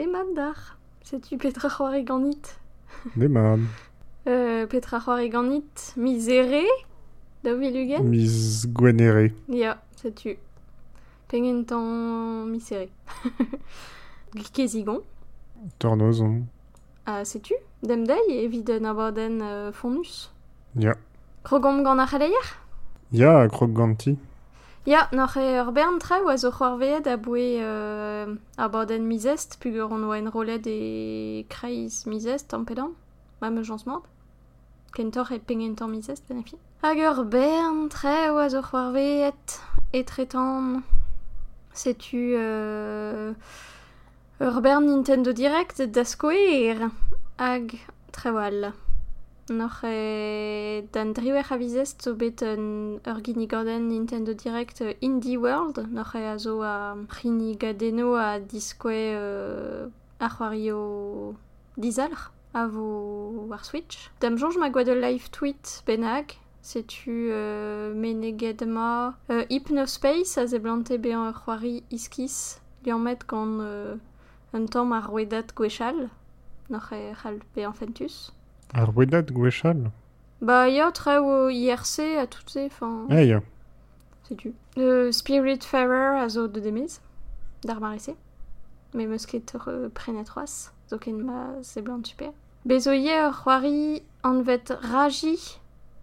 Demandar. Sais-tu Petra c'hoari ganit Demam. euh, Petra c'hoari ganit misere Da vilugen Miss Gwenere. Ya, sais-tu. Pengentan misere. Gikezigon. Tornozon. Ah, sais-tu? Demdei an abaden euh, fonus. Ja. Krogom c'haleier Ja, Krog-Ganti. Ya, n'oc'h e ur bern oa zo c'hoarveet a boe euh, abaden mizest, pugur on oa en rolet e kreiz mizest an pedan. Ma me jans. Kentor e ben. Hag ur bern oa etretan... Setu... Euh, ur Nintendo Direct da skoer hag e driwer a vizest zo bet un ur gini gorden Nintendo Direct euh, Indie World, noch e a zo a rini gadeno a diskwe euh, a dizalr a vo war Switch. Dam jonj ma gwad live tweet benag, setu euh, meneged ma euh, Hypnospace a zeblante bean ur c'hoari iskis li an met gant euh, un tamm ar roedat gwechal, noch e c'hall bean fentus. Ar wedat gwechal. Bah, ya tre o IRC a tout se, enfin, Eh, ya. c'est tu. Euh, Spiritfarer a zo de demez, d'ar marisse. Me meus ket euh, prenet roas, zo ken ma ze blant super. Bezo ye ur c'hoari an vet raji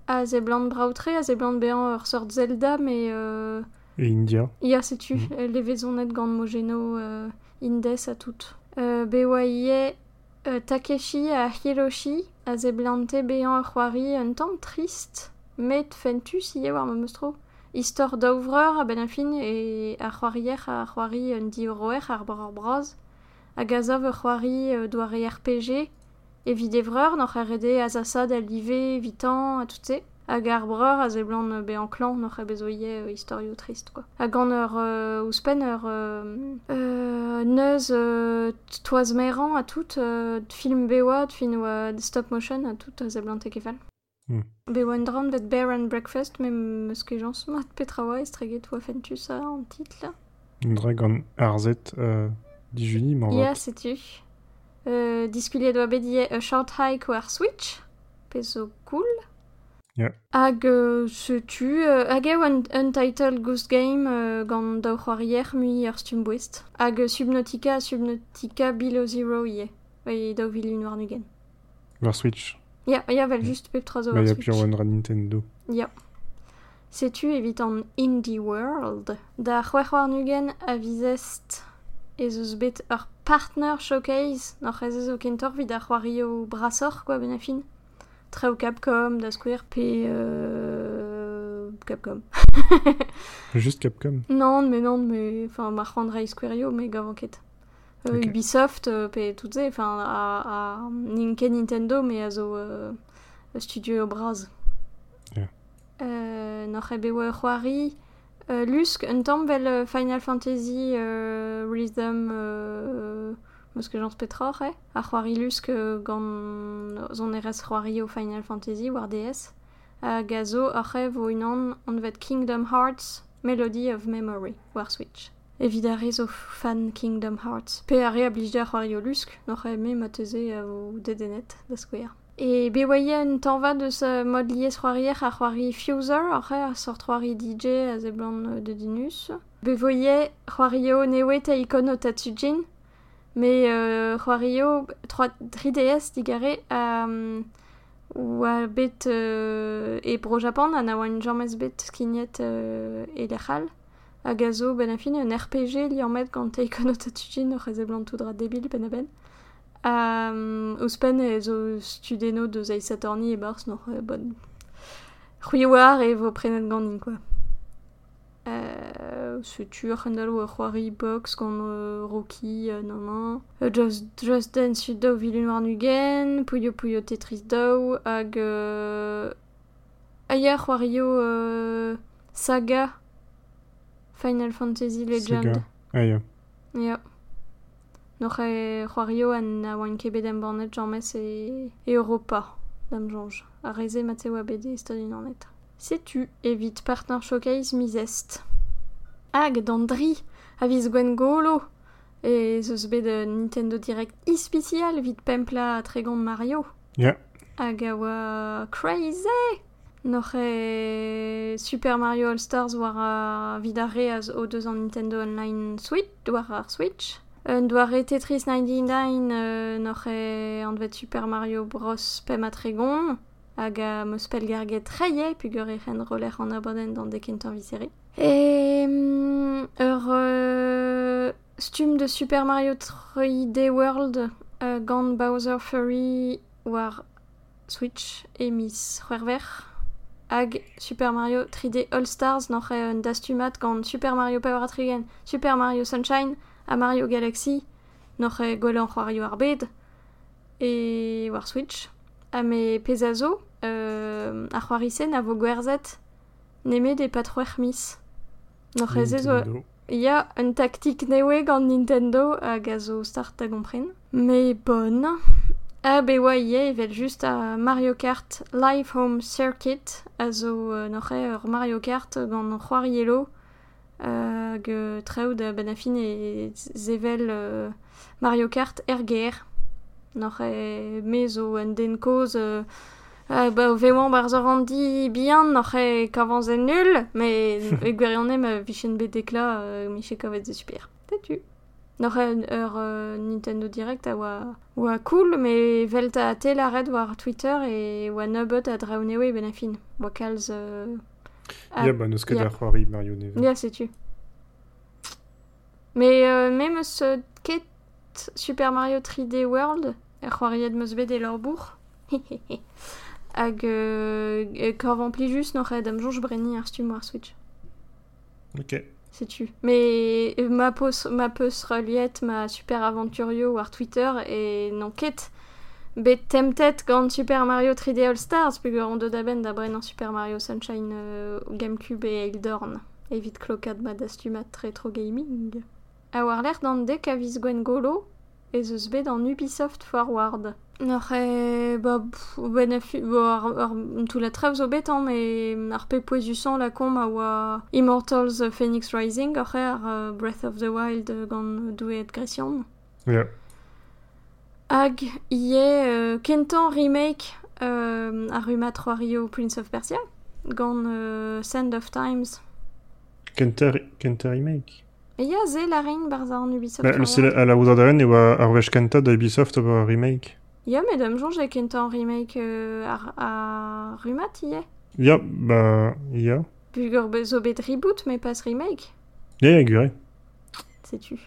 a ze blant braoutre, a ze blant bean ur sort Zelda, mais euh, Et India. Ya, c'est tu, Mhm. euh, les vezonet gant Mogeno euh, Indes a tout. Euh, Bewa euh, Takeshi a Hiroshi a ze blante bean ur c'hoari un tamm trist, met fentus ie war ma meustro. Istor d'ovreur a ben afin e a c'hoarier a un di euroer ar ar braz. A gazov ur euh, doare RPG evit evreur noc'h ar rede a zasad a vitan a tout. Hag ar breur a ze blant euh, be an klan noc'h euh, historio trist quoi. Hag an ur euh, ouspen ur euh, euh, neuz euh, toaz a tout euh, film bewa, fin oa stop motion a tout a ze blant e kefal. Hmm. Un dran vet Bear and Breakfast me meus ket jans mat petra oa estreget oa fentus a an titl. Drag an arzet euh, di juni, m'en Ya, va. setu. Euh, diskuliet doa bet ie a short hike war Switch. Pezo cool. Ya. Hag euh, setu, euh, hag eo un Untitled Goose Game euh, gant c'hoarier mui ur stum bouest. Hag euh, Subnautica, Subnautica Below Zero ie. Oi, daou vilun war nugen. Var Switch. Ya, ya vel just pep 3 Bah, war ya Switch. pure one Nintendo. Ya. Setu evit an Indie World. Da c'hwer war nugen a vizest ez eus bet ur partner showcase noc'h ez eus o kentor vid ar c'hoario brasor, quoi, ben afin. Treo Capcom, da square, pe... Euh... Capcom. Juste Capcom. non, mais non, mais... Enfin, ma c'handra Squario, mais gav enquête. Euh. Ubisoft, pe tout ze, enfin, a Ninken Nintendo, mais a zo euh, studio braz. Ja. Euh, oa c'hoari, euh, lusk un Final Fantasy euh, Rhythm euh, meus ket jans petroc'h, eh? A lusk Final Fantasy war DS. A gazo oc'h vo unan an vet Kingdom Hearts Melody of Memory war Switch. Evidare o fan Kingdom Hearts. A re a lusk, n'oc'h eme ma teze a square. E oaie un tanva deus uh, mod liez c'hoarier ar c'hoari Fuser, a sort c'hoari DJ a ze blant euh, de dinus. Be voie c'hoario newe ta ikon o Tatsujin, Me euh, c'hoario 3DS digare. Um, oa bet euh, e bro Japan an a oa un jamez bet skignet euh, e lechal hag a zo ben a fin un RPG li an met gant eikon ot atujin o c'hez e blant tout dra debil ben a ben. Um, eus pen e zo studeno deus aiz satorni e bars nor euh, bon. C'hwi war e vo prenet gandin, quoi. Euh, c'hendalo ur c'hoari box euh, Rocky, euh, nan. Euh, Just, Just Dance daou vilun war nugen, Puyo Puyo Tetris hag... Euh, Aya euh, Saga Final Fantasy Legend. Sega. Ah, ya. Ja. Noch e c'hoario an a oan em bornet e, e Europa, dam jonj. A reze mat oa bet e Setu, evit partner showcase mizest. Hag, d'an dri, a viz gwen golo, Et ce de Nintendo Direct ispecial vite pempla tregon Mario. Ya. Agawa crazy Noch e Super Mario All-Stars war a vidare az o deus an Nintendo Online Switch, war ar Switch. Un Tetris 99 euh, noch e an vet Super Mario Bros pem a tregon hag a meus pel garget treie pugur e ren roller an abaden dan de kentan visere. E mm, ur euh, stum de Super Mario 3D World euh, Bowser Fury war Switch e mis c'hwerver hag Super Mario 3D All Stars e un dastumat Super Mario Power Trigen, Super Mario Sunshine a Mario Galaxy e golan c'hoario ar war Switch a me pezazo euh, ar c'hoarizen a vo gwerzet nemet e patro er mis. Noc'h ez ezo... Ya, un taktik newe gant Nintendo hag a zo start a gompren. Me bon. A be oa ie evel just a Mario Kart Live Home Circuit a zo euh, ur Mario Kart gant c'hoari elo hag euh, treo da benafin e zevel euh, Mario Kart RGR. Noc'he me zo en den koz... Euh, vewan bar zo randi bihan, n'oc'h kavanzen nul, mais e gwirionem a vichen bet dekla euh, miche kavet ze super. Tetu. N'oc'h ur euh, Nintendo Direct a oa, oa cool, mais velt a tel a red war Twitter e oa nebeut a draonewe ben a fin. Oa kalz... Euh, a- Ya, ba, neus ket ya. ar c'hoari Mario Neve. Ya, setu. Mais euh, même ce ket Super Mario 3D World, er c'hoariet meus bet e lor bourg. Hag euh, e korvan pli just n'oc'h e dam jonj breni ar stum war Switch. Ok. Sais-tu. Mais euh, ma peus, ma peus reliet ma super aventurio war Twitter et non ket bet temptet gant Super Mario 3D All Stars pugur an deud aben da Super Mario Sunshine euh, Gamecube et Eildorn. Evit klokad ma dastumat retro gaming. A war l'air d'an dek a viz gwen golo zeus bet an Ubisoft Forward. N'oc'h e... Ba... pff, Ben ar, ar, tout la trev zo bet an, me ar pe poezusan la kom a oa Immortals euh, Phoenix Rising, ar euh, Breath of the Wild euh, gant douet Grecian. Ya. Hag, ie euh, kentan remake euh, ar Ruma 3 Rio Prince of Persia, gant euh, Sand of Times. Kenter, Kenter remake? E ya ze la rein barz an Ubisoft Ba, Forward. c'est la, a la ouzar daren e oa ar wech kanta da Ubisoft oa remake. Ya, mais dam jonj e kentan remake euh, ar, ar Rumat, ie. Ya, ba, ya. Pugur be- zo bet reboot, mais pas remake. Ya, ya, gure. sais-tu?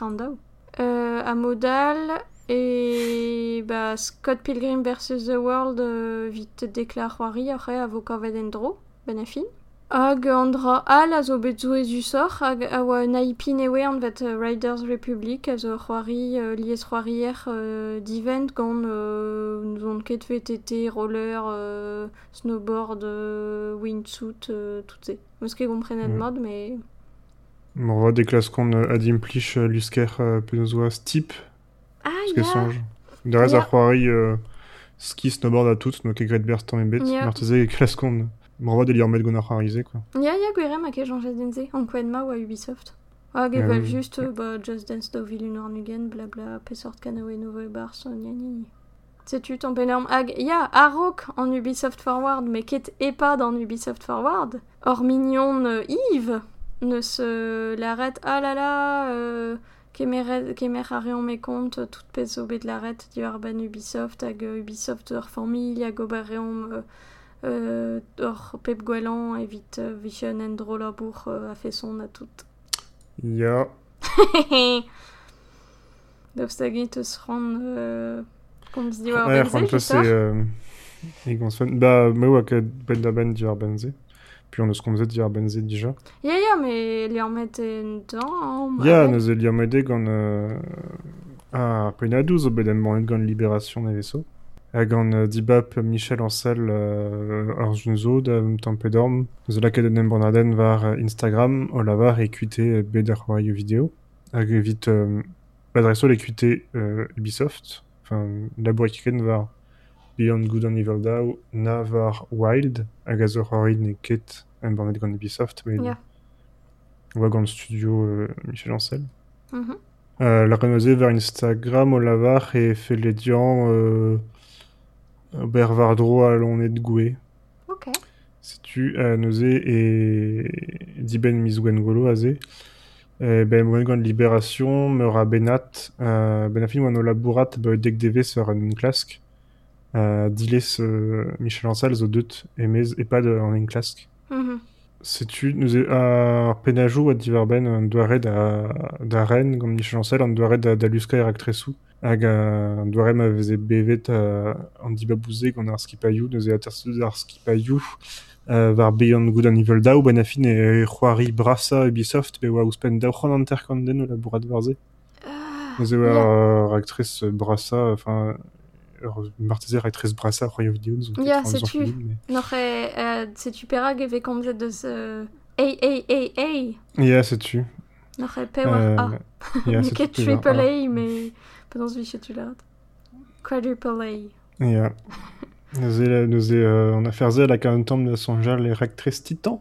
An daou. Euh, a modal et bah, Scott Pilgrim vs. The World euh, vite deklar c'hoari après a vo kavet en dro, ben a fin. Hag an dra al a zo bet zo ezusor hag a oa naipin ewe an vet euh, Riders Republic a zo c'hoari euh, liez c'hoarier euh, divent gant euh, zon ket VTT, roller, euh, snowboard, euh, windsuit, euh, tout se. Meus ket gomprenet Mm. mod, mais... On voit des classes qu'on a dimplich lusker penaos oa steep, Ah, ya songe. Derez Ya. ar c'hoari euh, ski, snowboard a tout, no ket gret berst tamm ebet. Ya. Marteze e classes qu'on... M'envoie des liens met gant ar c'hoarize, quoi. Ya, ya, gwerem a ket janjet denze, an kwenma ou a Ubisoft. Hag Ah evel oui. just, Just Dance do vilun ar nugen, blabla, pesort kanawe novo e bars, gna gna gna. Sais-tu ton pénorme hag? Ya, Arok en Ubisoft Forward, mais ket epad en Ubisoft Forward? Or mignon Yves ne se l'arrête, ah là là, euh, kemer a reon me compte, tout pez o bet l'arrête, ben Ubisoft, hag Ubisoft ur famille, hag ober reon euh, euh, ur pep gwelan evit euh, vision en dro labour euh, a fait son a tout. Ya. Hag eus ran, euh, kom se diwar Ouais, benze, toi, c'est... j'espère. Euh... E gant fan... Ba, me oa ket ben da ben di ar benze. Puis on eus komzet di ar benze dija. Ya, ya, mais li an met en dan... Ya, neus e liamede gant... Euh... Ah, penadou zo bet bannet gant Libération na vezo. Hag an euh, dibap Michel Ancel euh, ar jun zo da tampet dorm. Zo la ket en em banaden var euh, Instagram o lavar e kuite bet ar c'hoario video. Hag evit euh, adreso le kuite euh, Ubisoft. Enfin, labourikren var Beyond Good and Evil Daw na var Wild hag a zo c'hoari ne ket em bannet gant Ubisoft. Mais Ya. oa gant studio euh, Michel Ancel. Mhm. Euh, la renose vers Instagram au lavar les dians euh, bervardro à l'on de goué. Ok. Si tu euh, nosé et diben miswengolo azé. Eh ben mwen libération meura benat euh, benafin wano labourat be dek deve sur clask. Euh, diles euh, Michel Ansel zo deut emez et pas de en une clask. Mhm. Setu, nous ar penajou a diverben an doare da, da ren, gant Michel Ancel, an doare da, da luska er aktresou. Hag an doare ma veze bevet uh, an dibabouze gant ar e aterseud ar skipaiou, uh, var beian gout an nivel daou, ben afin e c'hoari brasa Ubisoft, be oa ouspen daouc'han an terkanden o labourat varze. Ah, e Yeah. ar actrice brasa, enfin, ur martezer actrice brasa vidéo, nous Yeah. Noch e, setu perag e ve komzet deus... Euh... Ei, ei. Yeah. Noch e A. yeah, triple A, mais... Setu lad. Quadruple A. Ja. Nous est, nous est, euh, on a fait quand temps de son les rectrices titan.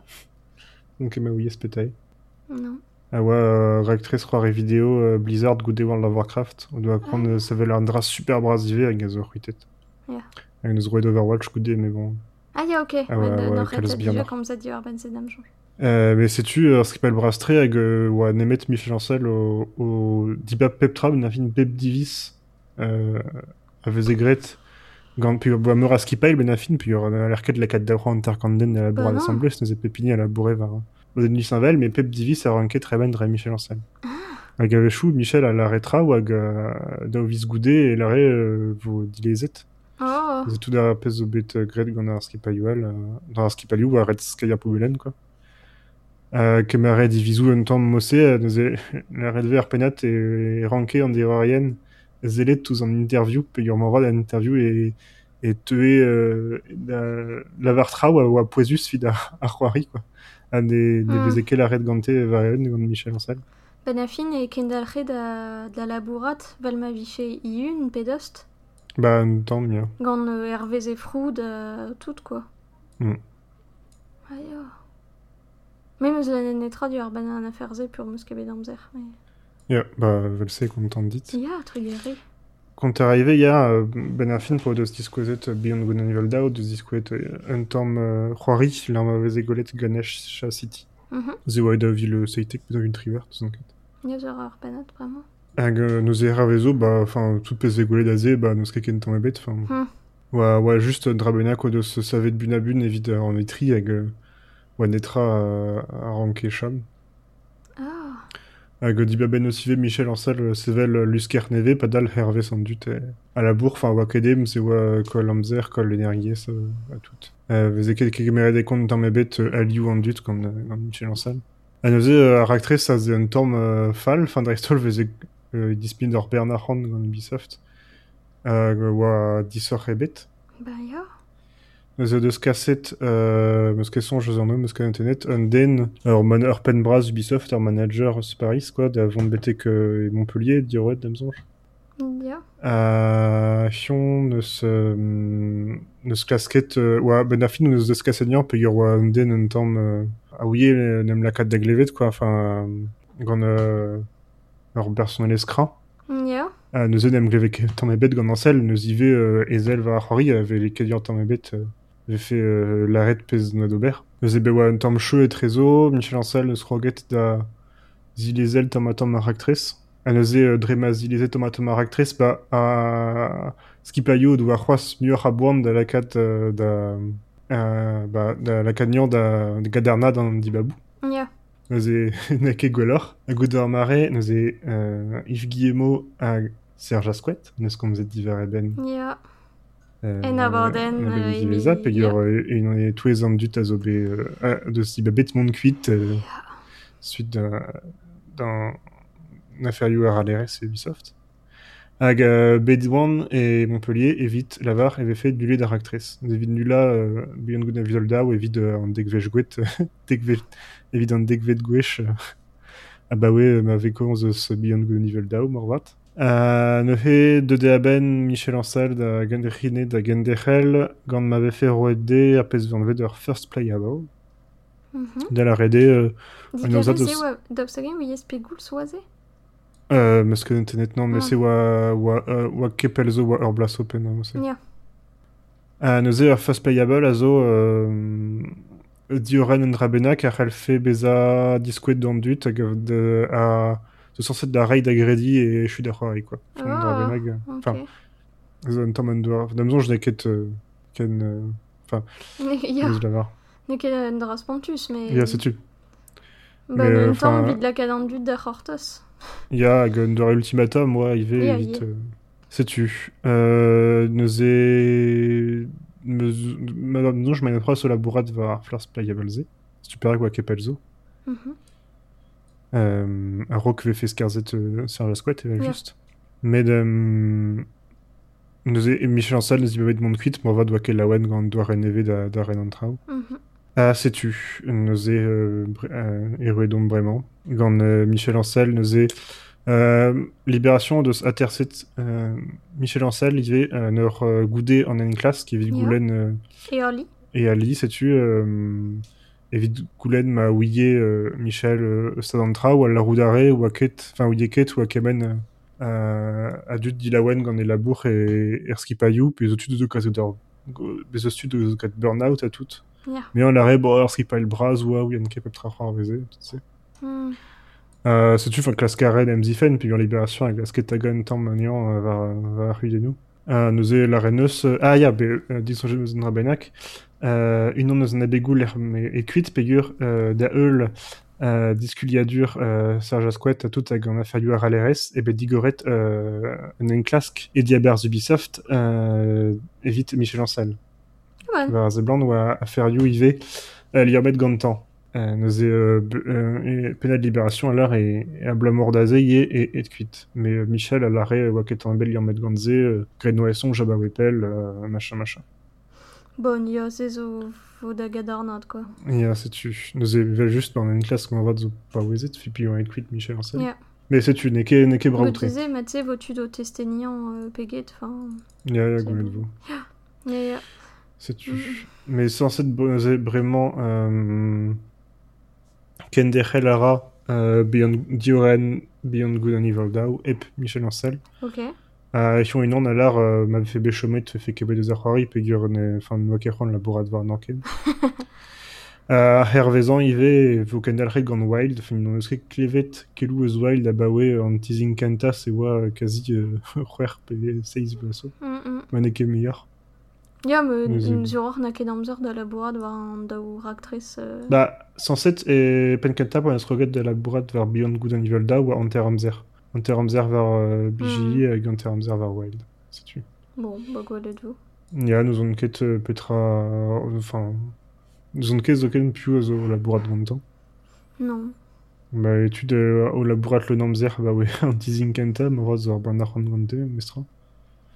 Donc ma oui spétaille. Non. Ah ouais, euh, rectrice croire vidéo euh, Blizzard Good Day World of Warcraft. On doit prendre euh, ça l'air drap super brasivé. Yeah. Avec nos droits d'Overwatch Good Day mais bon. Ah, ya, ok. Ah ouais, ouais, ben sedam jonj. Euh, mais sais-tu euh, ce qu'il appelle brastré avec euh, ouais, Nemet Michel Ancel au, au Dibab Peptra, une afine Beb Divis, euh, avec Zegret, gant puis boa meur askipail ben afine, puis on a de la 4 d'Aura Intercanden à la bourre Bah à non. l'Assemblée, c'est nos pépiniers à la bourrée vers au Denis Saint-Vel, mais Pep Divis a ranké très ben de Michel Ancel. Avec Avechou, Michel à l'arrêtera ou avec euh, Daovis Goudé et l'arrêt euh, vous dilezet. Oh C'est tout da pez o bet euh, gret gant ar euh, dans ar skipaliou, a red skaya poubelen, quoi. Euh, que ma red divizou un temps mossé, euh, est- la red ver penat et ranké en dirorien, zelet tous en interview, pe morval an interview et, et tué, euh, la, la vartra ou a, ou a c'hoari, quoi. A des, des Hmm. bezekel a red gante varian, gant Michel Ancel. Ben afin e kendalc'he da, da labourat vel ma viche iun pedost. Bah, un temps, mia. Gant euh, hervez e frou da tout, quoi. Mm. Aïe, oh. 2024 jörbana en affärsepur muskebi damzer. Ja, ba, vel se kontant dit. Quand t'es arrivé, il y a euh, Ben pour deux disquettes euh, Beyond Good and Evil Doubt, deux disquettes euh, Un Tom Juari, la mauvaise Ganesh City. Mhm. The Wide of le Seitek, triver, tout enquête. Il y a Zorar Banat, vraiment. Nous bah, enfin, tout d'aze, bah, nous skeken tombe bête, enfin. Mhm. Ouais, ouais, juste Drabena, quoi, de se savet bun à bun, évite en ouais, netra euh, à ranké cham. Ah, Hag diba ben osive Michel Ancel, euh, sevel euh, lusker neve, padal hervé euh, à la bourre, enfin, wa kedem, c'est wa kol amzer, kol l'énergies, euh, à tout. Vous avez quelques caméras des comptes dans mes bêtes, aliou en dut, comme, Michel Ancel. À nous, euh, ar actrice, ça, c'est un euh, fall, fin d'Aristol, vous avez, euh, dispin d'or Bernard Hand, dans Ubisoft. Wa dissor ebet. ben Nous deus kaset, euh, meus ket sonj eus an eus, ket internet, un den, ur, man, ur penbraz Ubisoft, ur manager eus Paris, quoi, da vont betek euh, Montpellier, diroet, damzonj. Ya. Euh, fion, neus, euh, neus klasket, euh, oa, ben a fin neus deus kaset nian, pe ur oa un den un tamm, euh, a ouie, euh, nem lakat da glevet, quoi, enfin, euh, gant, euh, ur personnel eskra. Ya. Ah, nous nem glevek tamm ebet gant ansel, neus ive euh, ezel va ar c'hori, ave les kedior tamm ebet, euh, J'ai fait euh, l'arrêt de pez na d'Aubert. Eus ebe oa un tamm cheu et trezo, Michel Ancel eus roget da zilezel tomatom actrice. An eus e drema zileze tomatom actrice, ba a skipaio do ar c'hoaz muur a boan da lakat euh, da... Euh, ba, da lakat nian da, da gaderna d'an dibabou. Ya. Eus nake gwellor. A gout ar mare, e euh, Yves Guillemot a Serge Asquet, neus komzet diver eben. Ya. Euh, En aborden, euh, euh, Emily Emily, Zap, et il y yeah. aura une et tous les hommes du Tazobe euh, ah, de si babet mon cuite euh, suite d'un inférieur à l'RS et Ubisoft. Hag euh, Bedouin et Montpellier évite Lavar avait fait du lait d'actrice. David Nula, euh, Beyond Good and Evil Da, ou évite euh, en Degvej Gwet, évite en Degvej Gwesh, euh, ah bah ouais, ma véconze ce Beyond Good and Evil Da, ou Morvat. Euh, neuhe de deaben Michel Ancel da genderine da gendechel gant ma vefe roede a pez van veder first playable Mhm. da la rede euh, Di nos gare autres- se oa d'obstagen oui espegoul soaze Euh, parce que internet non, mais c'est wa kepelzo wa Urblas Open hein. Euh, neuze first playable azo dioren en rabena car elle fait beza disquet dans dut hag de a de censé da raid agredi et je suis d'accord avec quoi. Enfin, Ah, Drabenhag, euh, Ok. Enfin, zo un tamm an doar. Damzon je euh, ken euh, ja, deus lavar. ne ket an dra spontus, mais... Ya setu. Ben, mais, en enfin, temps, vid la kadandut da c'hortos. Ya hag un doar ultimata moi il va vite. euh, Setu. Euh, neuze meus- Madame non je m'en apprends sur la bourrade va first playable z. Super quoi kepelzo. Mhm. Euh, a rock ve fait skarzet euh, sur la squat, Ja. juste. Mais de... Nous et Michel Ancel nous y de mon quit, moi va doit qu'elle la wen gant doit reneve da, da ren an trao. Ah, sais-tu, nous est euh, euh, d'homme vraiment. Gant euh, Michel Ancel nous est euh, libération de Aterset euh, Michel Ancel il va euh, leur euh, goudé en une classe qui vit Ja. Goulen euh, Et Orly et Ali, sais-tu, euh, Evit Goulen m'a ouillé euh, Michel euh, Stadantra ou à la roue d'arrêt ou à Kate, enfin ou à Kemen euh, à Dilawen gant e labour et Erskipayou, puis au-dessus de deux cas d'or. Mais au-dessus de de burn-out à toutes. Mais on l'arrêt, bon, Erskipay bras ou ou Yann Kepep Trafra en tu sais. Hmm. Euh, sais-tu, enfin, classe Karen, MZFN, puis en libération avec la Sketagon, Tam Manian, va, va ruiner nous. Euh, nous est la reineuse, euh, ah, ya, be, euh, dis son jeu nous Rabenak, euh, une on nous en a bégoul, mais écuite, pégur, euh, da eul, euh, disculiadur, euh, Serge Asquette, à tout, à gant a fallu à Raleres, et ben, digoret, euh, une clask, et diabers Ubisoft, euh, évite Michel Ancel. Ouais. Vers Zebland ou à, à faire you IV, euh, Liomet Gantan. Euh, nous est euh, euh, et pénal de libération à l'heure et, à Blamordazé y et, et de cuite. Mais Michel à l'arrêt, Waket en bel Liomet Ganzé, euh, Grenoisson, Jabba Wepel, machin machin. Bon, ja, c'est zo vo da gadarnat, quoi. Euh, c'est tu. Nous est juste dans une classe qu'on va de pas ouézet, puis on est cuite Michel en scène. Mais c'est tu, n'est que n'est que Me brautré. disais, mais tu sais, votu do testenian peget, enfin... Il y a, il y a C'est. C'est tu. Mhm. Mais sans cette vraiment euh, Kendechelara euh, Beyond Dioren Beyond Good and Evil Dao et Michel Ancel. ok. Euh, ich une an alar euh, m'a fait béchomet fait kebe de zachari pegur ne enfin ne wakeron la bourrade var nanken. Euh, hervezan ive vo kendalre gant wild fin non eske klevet kelou eus wild a bawe an teasing kanta se oa quasi euh, c'hwer pe seiz blaso. Mm -mm. Meilleur. Ja, me Mais c'est- sur or na ket amzer da labourad war an daour actrice... Euh... Bah, 107 et Penkenta pour se regarder de la bourrade vers Beyond Good and Evil Da ou Enter Hamzer. Enter Hamzer vers euh, BGI et Enter Hamzer vers Wild. C'est tu. Bon, bah quoi de tout. Il y a nous on quête euh, Petra. Enfin. Nous on quête aucun plus au la bourrade longtemps. Non. Bah, étude au la bourrade le Namzer, bah ouais, en teasing Kenta, Moroz or Bernard Randonte, Mestra.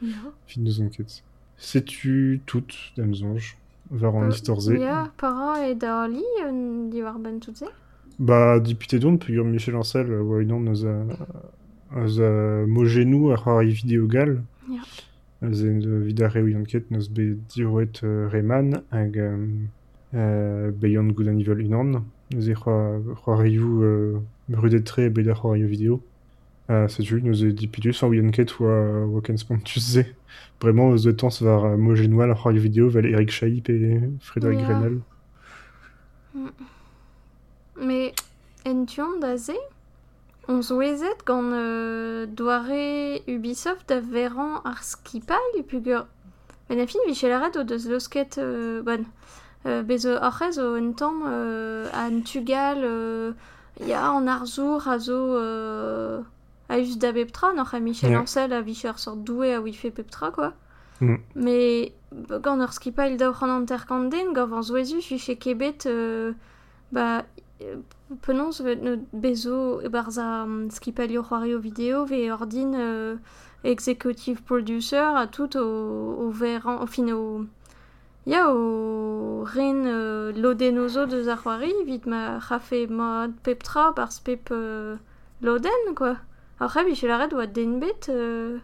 Ja. Fin nous on quête. Sais-tu toutes, Damsonge, vers en Euh, Ja, para et da Orly, euh, di war ben tout se. Bah, député d'onde, puis Michel Ancel, euh, nous a, nous a. Ja. Nous a vidare ou yanket, nous be dirouet euh, Rayman, hag, euh, euh, Beyond Good and Evil unan. Nous a rariou, euh, brudetre et beda rariou vidéo. Euh, c'est juste, nous a député sans yanket ou à Waken Spontus Vraiment, aux deux temps, ça va mogenou à la rariou vidéo, vel Eric Chaip et Frédéric. Grenel. Mais en tion da se, on zouezet gant euh, doare Ubisoft da veran ar skipal pugur. Ben a fin vichelaret o deus leusket euh, bon. Euh, o en tamm euh, an tugal euh, ya an arzour a zo euh, a us da beptra noch a Michel. Ancel a vicher sort doué a wife peptra quoi. Mm. Mais gant ur skipal da oc'han an terkanden gav an zouezus viche kebet euh, ba euh, penons no bezo barza um, skipalio c'hoario vidéo ve ordin euh, executive producer a tout au, au veran, au fin au ya o ren euh, lodenozo de zarwari vit ma rafe mod peptra par pep euh, loden quoi après Michel Arrête doit denbet euh,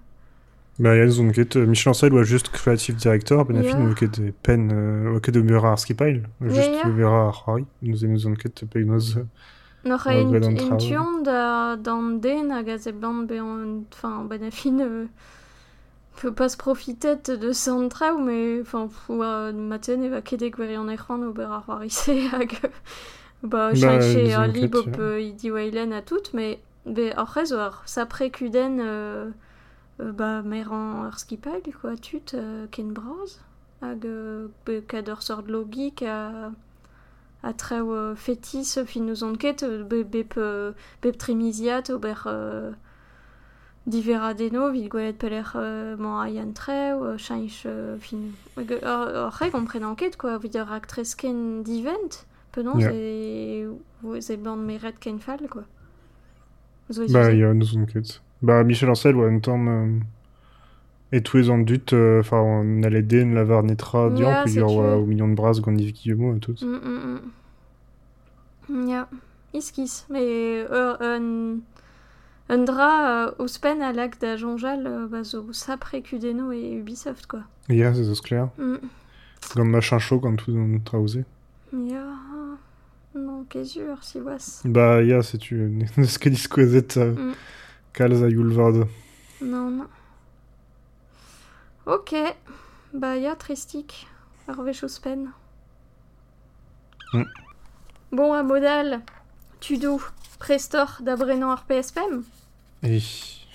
Bah, il y a une quête. Michel Ancel ou juste creative director, ben, ou quête pen, ou quête de Mura Arskipile, juste ja. Vera Harry, nous avons une quête Pegnoz Noch Ouais, ein, ben, ein traoù. tion da dan den a ze blant be an enfin ben a fin euh, peut pas se profiter de soundtrack mais enfin pour euh, matin eva kedek veri an ekran ober ar warise hag euh, ba Bah, chanche disons a que li bop tu- euh, idi weilen a tout mais be ar rez war sa prekuden euh, ba mer an ar skipal quoi tut euh, ken braz hag euh, be kad ur sort logik a a treo euh, fetis fin nous on ket be bep euh, bep tremiziat ober euh, divera deno vid gwelet peler euh, man aian treo euh, chanch euh, fin ur reg on pren enquête quoi vid ur actresken d'event penon Ja. ze ze band meret ken fall quoi ez Bah, il y a nous on ket. Bah, Michel Ancel, en temps, euh, et tous les ans dut, euh, enfin, on allait den la varnetra, diant, Ja, puis c'est dire, tu. ouais, au million de bras, Gandiv Guillemot et tout. Mm, mm, mm. Ja, iskis. Mais un, un euh, ouspen a lag da jonjal euh, ba zo sapre kudeno et Ubisoft, quoi. Ja, c'est ça, clair. Mm. Machin chaud, quand tout on trausé. Ja, non, kezur, si was. Bah, ja, c'est tu, ce que disquezet, euh, Mm. Yulvard. Non, non. Ok. Bah, ya tristik. Arvech ouspen. Mm. Bon, a modal, tudo, prestor da brenan ar PSPM.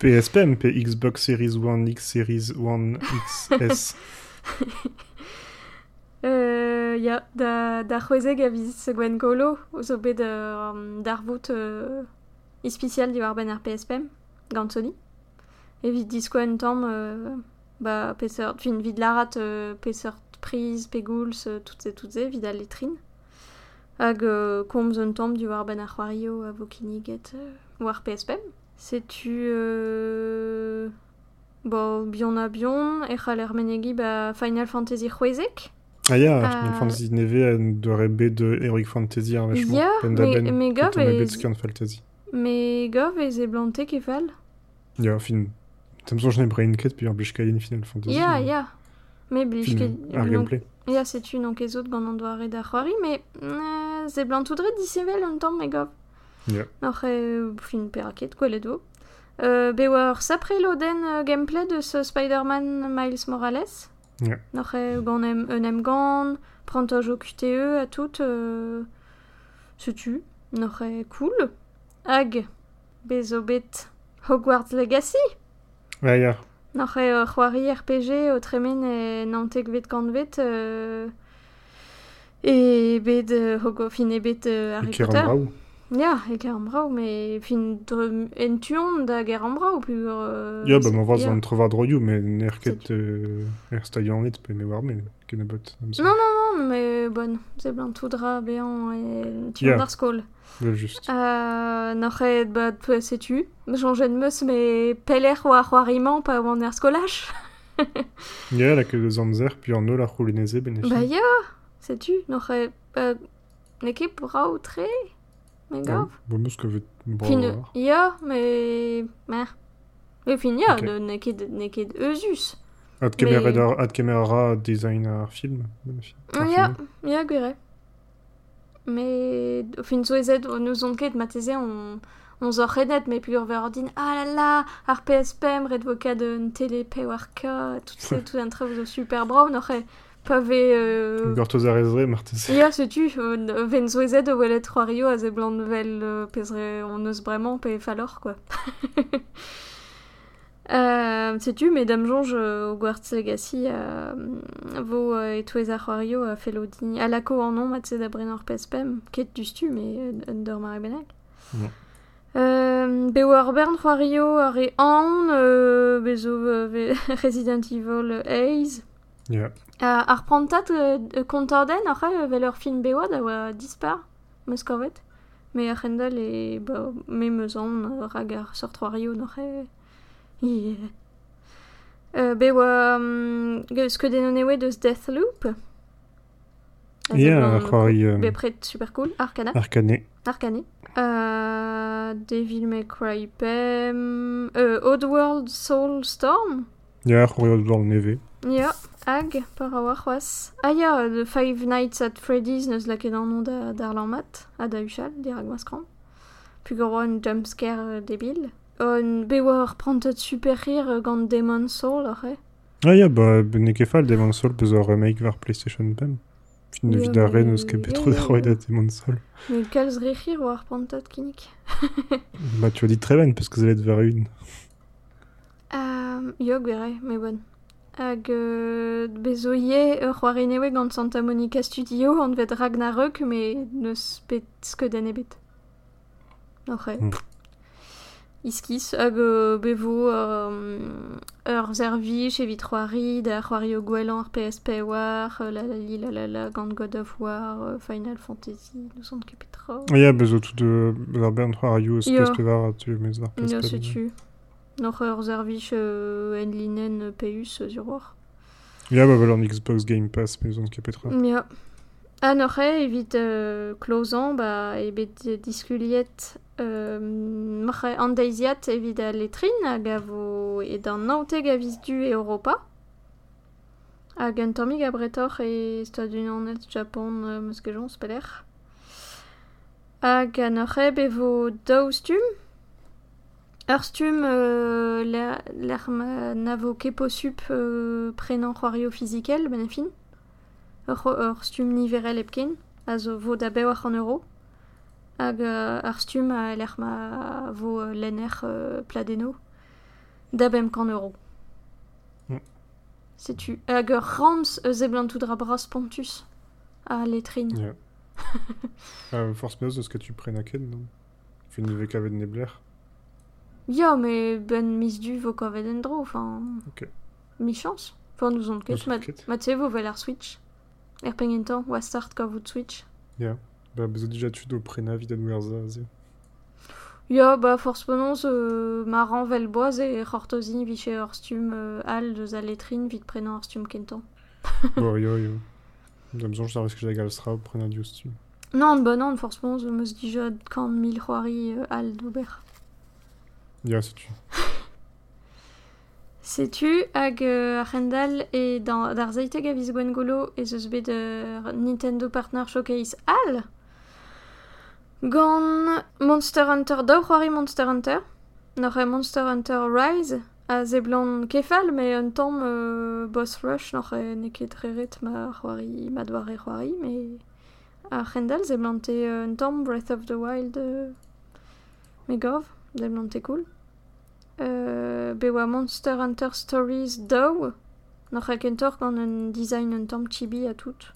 PSPM, P Xbox Series One, X Series One, XS. Euh, ya, da, da c'hwezeg a viz se gwen golo, ozo bet um, d'ar vout euh, ispicial diwar ben ar PSPM, gant Sony. vid disko en tamm, euh, ba, peseurt, fin vid larat euh, peseurt priz, pegouls, euh, tout se tout se, vid al letrin. Hag euh, komz un tamm diwar ben ar c'hwario a vo kiniget euh, war PSPM. Setu... Euh... Bo, bion a bion, e c'haller menegi ba Final Fantasy c'hwezek. Ah, ja, Euh, Final Fantasy Neve, en de rebe de Heroic Fantasy, ar da mais, ben, mais gov de Scan Fantasy. mais gov e blante kefal? Ja, fin. Tam so, je n'ai brain ket, puis ar blech kaien Final Fantasy. Me blij ket... ar gameplay. Ya, setu non ket zot gant an doare da c'hoari, mais euh, ze disevel un tamm, me gov. Ya. Noc'h e, fin. Euh, be war sapre loden euh, gameplay de ce Spider-Man Miles Morales. E gant em, un QTE a tout, euh, setu. Noc'h e cool. Hag, bezo bet Hogwarts Legacy. E ur c'hoari RPG o tremen e nantek vet kant vet euh, e bet euh, hogo fin e bet euh, Harry Ker Potter. Ja, an brau, me fin dre en tuon da ger an brau pur... Euh, Ja, ba, ma vaz an trovad droioù, mais ner ket euh, er stadion net, pe me war, mais ken a bot. am so. Non, non, non, me bon, ze blant tout dra bean e tuon Ja. d'ar skol. Well, just. Euh, n'oc'h e bat peu setu, chanjet meus me peler o ar c'hoariman pa oan er skolach. Ya, la ket eus amzer, puis an ol ar c'houleneze, ben Ba ya, setu, n'oc'h e... Euh, ne ket brau tre, me gav. Bo meus ket vet Fin, brau. ya, me... Mer. E fin ya, Ok. de ne ket, ne ket eusus. Ad kemer Mais- ad, ad kemer ra design ar film. film. ya gwere. Me, o fin zo ezet, o neus on ket mateze, on, on zo redet, me pur ver din, ah la la, ar PSPM, red vokad un télé war ka, tout tout un zo super brav, n'oc'h e, pa ve... Euh... Gortoz a rezre, martez. Ya, setu, euh, ven zo ezet o welet c'hoario a ze blant vel pezre on eus bremañ pe falor, quoi. Euh, sais-tu, Mesdames Jonge, euh, Hogwarts Legacy, euh, vo euh, etouez ar c'hoario a felodi a lako an nom mat se da brenor PSPM, ket du stu, mais euh, un dor mare bennak. Non. Euh, be war bern c'hoario ar e an, euh, bezo euh, Resident Evil Haze. Ya. Uh, ar prantat euh, uh, kontarden ar c'hall vel ur film bewa da oa dispar, meus kovet. Me ar c'hendal e ba, me meus an rag ar sort sortroario n'ar c'hall Yeah. Euh, be oa um, ket den ewe deus Deathloop. Ya, yeah, ar c'hoari... Euh... be pret super cool, Arcana. Arcane. Arcane. Euh, Devil May Cry Pem... Euh, Oddworld Soulstorm. Ya, yeah, ar c'hoari Oddworld neve. Ya. Yeah. Hag par a war c'hoaz. Ah ya, euh, The Five Nights at Freddy's neus lake d'an nom da, d'ar mat, a da uchal, dirag maskram. Puis goro un jumpscare euh, débil. Un bewar prantet super rire euh, gant Demon Soul, arre. Ah ya, ba, ne ket fall Demon Soul peus ur remake var PlayStation pem. Fin de Ya, vid a mais- ren eus ket petro ya, da roed a Demon Soul. Mais kalz rechir war prantet kinik. Bah, tu as dit très bien, parce que vous allez être vers une. Um, yo, gwere, me bon. Hag euh, bezo ye ur c'hoari newe gant Santa Monica Studio an vet Ragnarök, me neus bet skeudenn ebet. Oc'he. Mm. Iskis, hag euh, bevo um, ur zervich evit c'hoari, da c'hoari o gwelan ar PSP war, euh, la la li la la la gant God of War, euh, Final Fantasy, nous on ket petra. Ah ya, bezo tout de... Ar bern c'hoar a you, Ya. espèce de var a tu mez ar PSP. setu. Noch ur zervich euh, en linen peus euh, sur war. Ya, ba, val an Xbox Game Pass, mais on ket petra. Ja. An evit euh, klozan, ba ebet euh, diskuliet euh, m'oc'he an deiziat evit a letrin hag a vo e d'an naoteg a viz du e Europa. Hag an tammig a bretor e Japon euh, meus ket jons peler. Hag an oc'he bevo daou stum. Ur stum euh, la- l'er ma navo kepo sup euh, prenan c'hoario fizikel, ben e fin. Ur, ur stum niverel epken, a zo vo da euro. Hag euh, ar stum a vo euh, euh, pladeno. Da bem kan euro. Mm. Setu. Hag rams eus eblant tout dra bras pontus a letrin. Ya. Euh, Force meus eus ket tu pren a ken, non? Fin de vek avet nebler. Ya, mais ben mis du vo kavet en dro, enfin... Ok. Mi chance. Enfin, nous on ket, ma, te vo vel ar Switch. Er pengentan, oa start ka vout Switch. Ba, bezo dija tu do prena vid ad werza, ze. Ya, ba, force penons, euh, ma vel boaz e c'hortozin viche ur stum euh, al deus a letrin vid prenan ur stum kentan. Bo, yo, yo. Da bezonj sa resk jag al stra o prena dius tu. Non, ba non, force penons, meus dija kan mil c'hoari euh, al d'ober. Ya, se tu. Setu hag euh, Arendal e dans d'ar zeiteg a viz gwen golo e zeus bet Nintendo Partner Showcase al gant Monster Hunter daou Monster Hunter. Nor e Monster Hunter Rise a zeblant kefal me un tamm euh, Boss Rush nor e ne ket ma c'hoari ma c'hoari me Arendal zeblant euh, un tamm Breath of the Wild euh, me gov cool bewa Monster Hunter Stories daou Noch ag entor gant un design un tamm chibi a tout.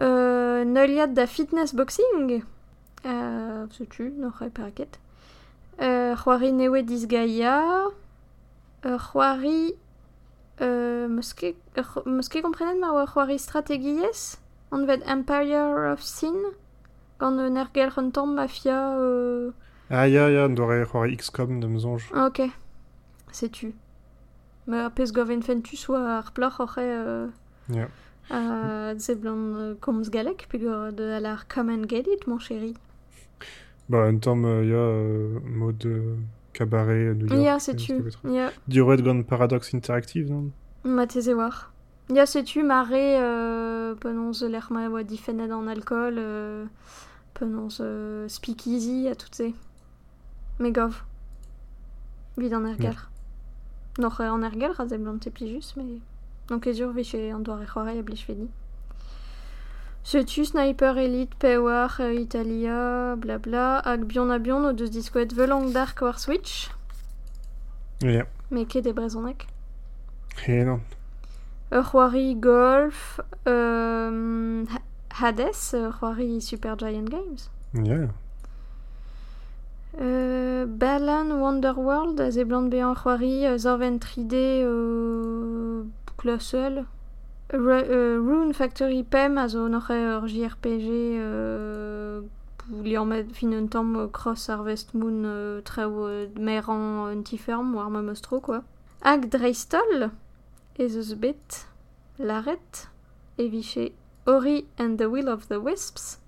Euh, Neuliad da fitness boxing euh, setu, noch e paraket. Euh, c'hoari newe diz gaia. Euh, c'hoari... Euh, meus ket ur- meus ket komprenet ma oa c'hoari strategiez Empire of Sin gant un ergel un tamm mafia... Euh, Ah, ya, ya, an doare c'hoare XCOM da bezonj. Ah, Ok, setu. Me a pez goven fentus oa ar ploc'h oc'he euh, Ya. a zeblant euh, komz galek, pigor de al ar come and get it, mon chéri. Ba, un tamm, euh, ya, euh, mode euh, cabaret New York. Ya, euh, setu. Ya, Diroet gant Paradox Interactive, non? Ma teze war. Ya, setu, mare, euh, penonz l'er ma oa difennet an alcool, euh, penonz euh, speakeasy a tout se. Me gov. Vid an ergelr. Noch euh, an ergelr a zeblant te plijus, me... Donc ez ur veche an doare c'hoare a blij vedi. Setu Sniper Elite Pewar euh, Italia blabla hag bion a bion o deus diskouet velang dark war Switch Ya. me ket e brezonek. Eh, non. Ur c'hoari Golf euh, Ha- Hades ur c'hoari Super Giant Games. Ya. Euh, Balan Wonderworld bean c'hoari euh, Zorven 3D euh, euh, Rune Factory Pem a JRPG euh, li an met fin Cross Harvest Moon euh, treo euh, ma mostro quoi. Hag Dreistol ez Laret e viche Ori and the Will of the Wisps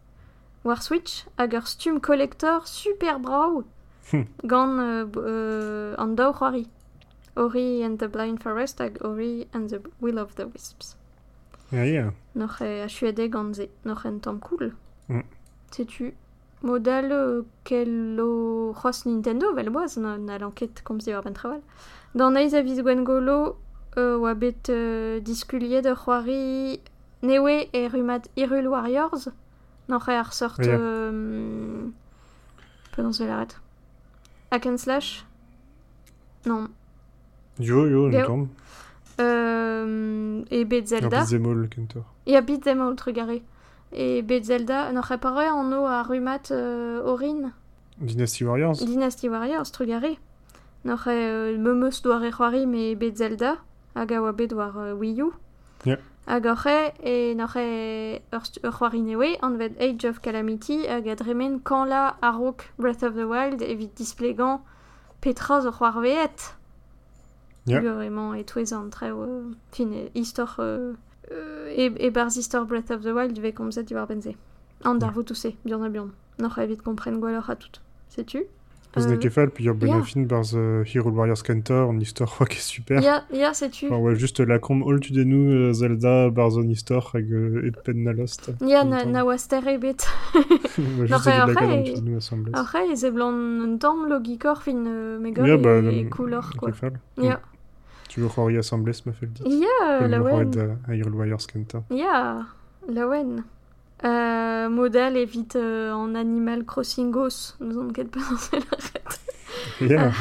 war Switch hag ur stum collector super brau Hmm. gant euh, euh, an daou c'hoari. Ori and the Blind Forest hag Ori and the Will of the Wisps. Ja, ja. Noch e a chuede ganze, noch en tamm cool. Mm. Setu model euh, kello c'hoaz Nintendo vel boaz na, na l'enquête kom se war ben traval. Dan eiz a viz gwen golo euh, oa bet euh, diskuliet de c'hoari newe e rumat Hyrule Warriors. Noch e ar sort... Ja. Euh, Pardon, je vais l'arrêter. Hack and slash? Non. Jo, Jo. un tamm. Euh, et bet Zelda. Kentor. Ja bit dem out trugaré. Et bet Zelda, noch repare en o a rumat euh, Orin, Dynasty Warriors Dynasty Warriors trugaré. E euh, memeus doar e c'hoari me bet Zelda, a bet war euh, Wii U. Hag oc'he, e noch e ur stu- ur c'hoari newe, an vet Age of Calamity, hag a dremen kan la a rok Breath of the Wild evit displegan petra zo c'hoar veet. Ja. Vraiment, et tous les entrées, euh, fin, e histoire, euh, euh, e, e barz histoire Breath of the Wild, ve kom zet diwar benze. An dar Ja. vous tousse, bien a bien. Noch evit kompren gwelloc'h a tout. Sais-tu Ez Euh, ne kefal, puis ur ja. barz uh, Hero Warriors kentor, an istor c'hoa ket super. Ya, ya, sais-tu Enfin, ouais, juste la combe all tu denou euh, Zelda barzon istor hag euh, et pen na lost. En na, temps. na oaster ebet. ouais, Non, juste la après, gamme tu denou assemblée. Après, ze blanc un tamm logikor fin euh, megor Ja, bah, e, le- e couleur, quoi. Tu veux y assembler ce me fait le dit. ya, la wen. de Hero Warriors kentor. Ya, la wen. Euh, modèle évite euh, en Animal Crossing Os, nous on ket pas dans l'arrête. Ja,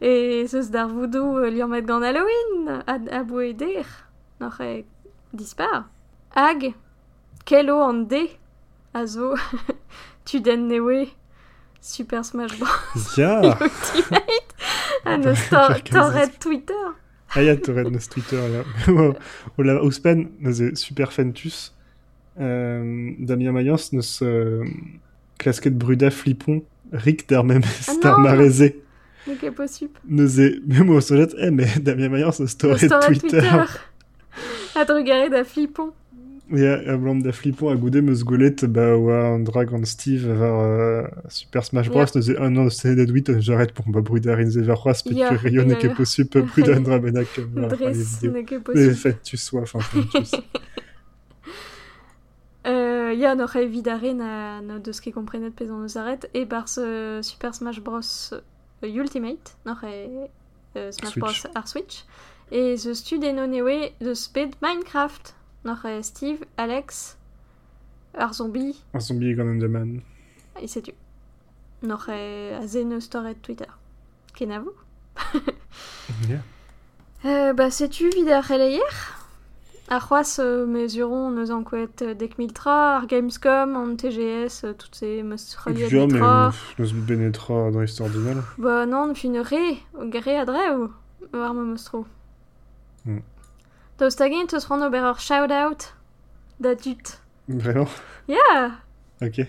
E zeus d'ar voodoo euh, Halloween a, a boeder. Noch e dispar. Hag, kelo an de a zo tu den newe Super Smash Bros. ja. Ultimate a comme ça. torret Twitter. Ah ja, torret neus Twitter, neuze super fentus. Euh, Damien Mayence neus euh, klasket bruda flippon, rik d'ar memes Ah d'ar non. mareze. Donc est possible. Neuze, même au solet, eh, mais Damien Mayence torret Torret Twitter. Twitter. A drugare da flippon. Ja, a blant da flippon a goude meus golet ba oa an drag an Steve var euh, Super Smash Bros. Ja. neuze un an stenet da douit j'arrête pour ba bruda rinze ver c'hoaz pet Ja, tu rayon ja, e ket ja. possible bruda an dra benak var les Dress, n'est que Mais possible. fentus soa, enfin fentus. Euh, ya noch evidare na, na deus ket komprenet pez an eus arret e bars euh, Super Smash Bros euh, Ultimate noch euh, Smash Switch. Bros ar Switch. E ze stud eno newe deus pet Minecraft noch Steve, Alex ar zombie Un zombie gant an deman. e setu noch e a zen eus torret Twitter. Ken a vous Ja. Euh, bah, sais-tu vid ar c'heleier Ar c'hoaz euh, mesuron neus an kouet euh, dek mil tra, ar Gamescom, an TGS, euh, toutes ces meus reliet Ja, mais tra. neus benetra dra istor dunal. Bah non, fin re, o gare a dreu, war me mostro. Hmm. Daoust hag-eñ teus ran ober ur shout-out da dut. Vraiment? Ya Ok.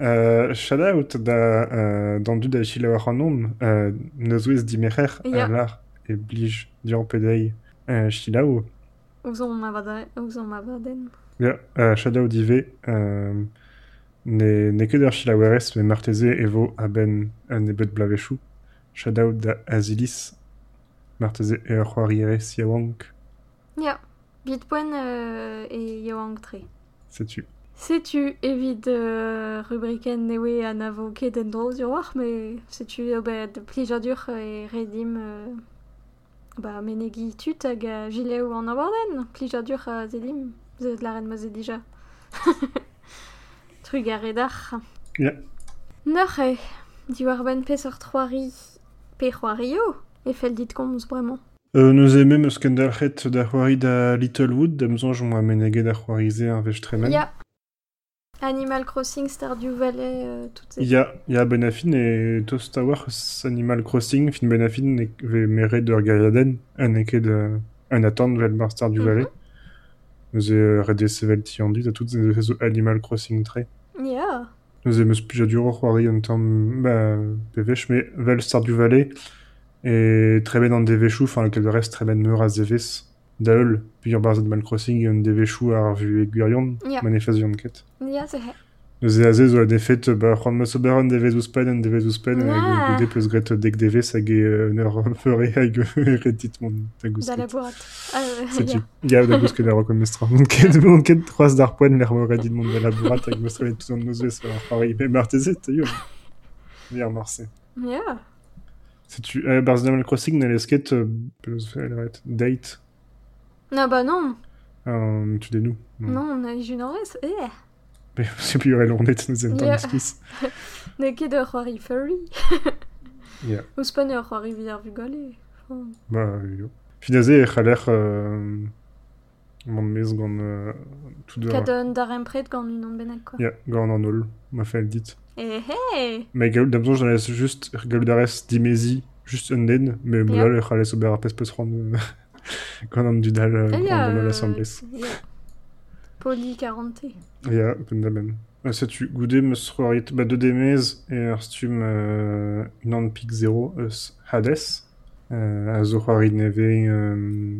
Euh, Shoutout da euh, dans du da chila war an nom, euh, neus ouez dimerer Ja. a lar e blij dian pedei euh, chilao. Ouz on ma vada, ouz on ma vaden. Ja, euh, Shadow dive, euh, ne, ne ket ur chilawerez, me marteze evo a ben an ebet. Shadow da Azilis, marteze e ur c'hoariere siawank, Ya, bit poen euh, e yoang tre. sais-tu? Sais-tu, evit euh, rubriken newe an avo ket en droz ur war, mais sais-tu, ober de plijar dur e redim euh, ba menegi tut hag a gileo an awarden, plijar dur a zedim, zet laren ma dija. Trug a redar. Ja. Noc'h e, di war ben pez ur troari, pe c'hoario, e fel dit komz bremañ. Euh, neus eme meus kendalc'het da c'hoari da Littlewood, da mzonj moa menege da c'hoarize an vech tremen. Ya. Animal Crossing, Stardew Valley, euh, tout ces... Ya benafin e tost a war eus Animal Crossing, fin benafin ne ve mere d'ur gaiaden, an eke de an attend vel bar Stardew Mhm. Valley. Neus e rede sevel tiandu da tout zo Animal Crossing tre. Ya. Neus e meus pija dur ur c'hoari an tamm, ba, pevech, me vel Stardew Valley, e treben an devechou, enfin, lekel rest treben meur a zevez, da eul, puis ur bar Animal Crossing, an devechou ar vu e gwirion, Ya. manefaz yon ket. Ya, c'est he. Eus e aze zo a defet ba c'hoant ma sober an devezh ouspen an devezh ouspen hag goude peus gret dek devez hag e un ur feure hag e redit mon da Da gousket. labourat. Ah, C'est ya. tu. Ya da gousket ar rokom mestra. Mon ket, mon ket troaz d'ar poen l'er mo redit mon da labourat hag mestra et tout an noz vez ar c'hoari. Me martezet, yo. Ya marse. Ya. C'est tu. Euh, Barz Animal Crossing n'a l'esket euh, peus fe alret. Date. Non, bah non. Euh, tu des nous. Non, on a orès. Eh. Mais c'est plus l'ornet nous aime Ya. pas skis. Ne ket ur c'hoari furry. Ya. Ouspen ur c'hoari vier vugale. Bah, yo. Finaze e c'haler euh, mon mez gant euh, tout de... Kad un dar empret gant un an bennak, quoi. Ya, gant an ol, ma fait dit. Eh, hey Mais gaoul j'en laisse juste gaoul d'arès dimezi, juste un den, mais Ya. moulal e c'halez ober a pes peus ran euh, gant an dudal assemblez. ya. Poli 40. Ya, ben da ben. Euh, Ça tu goude meus c'hoariet, bah de demez e ar stum euh, une an pik zéro eus Hades. Euh, a zo c'hoari neve euh,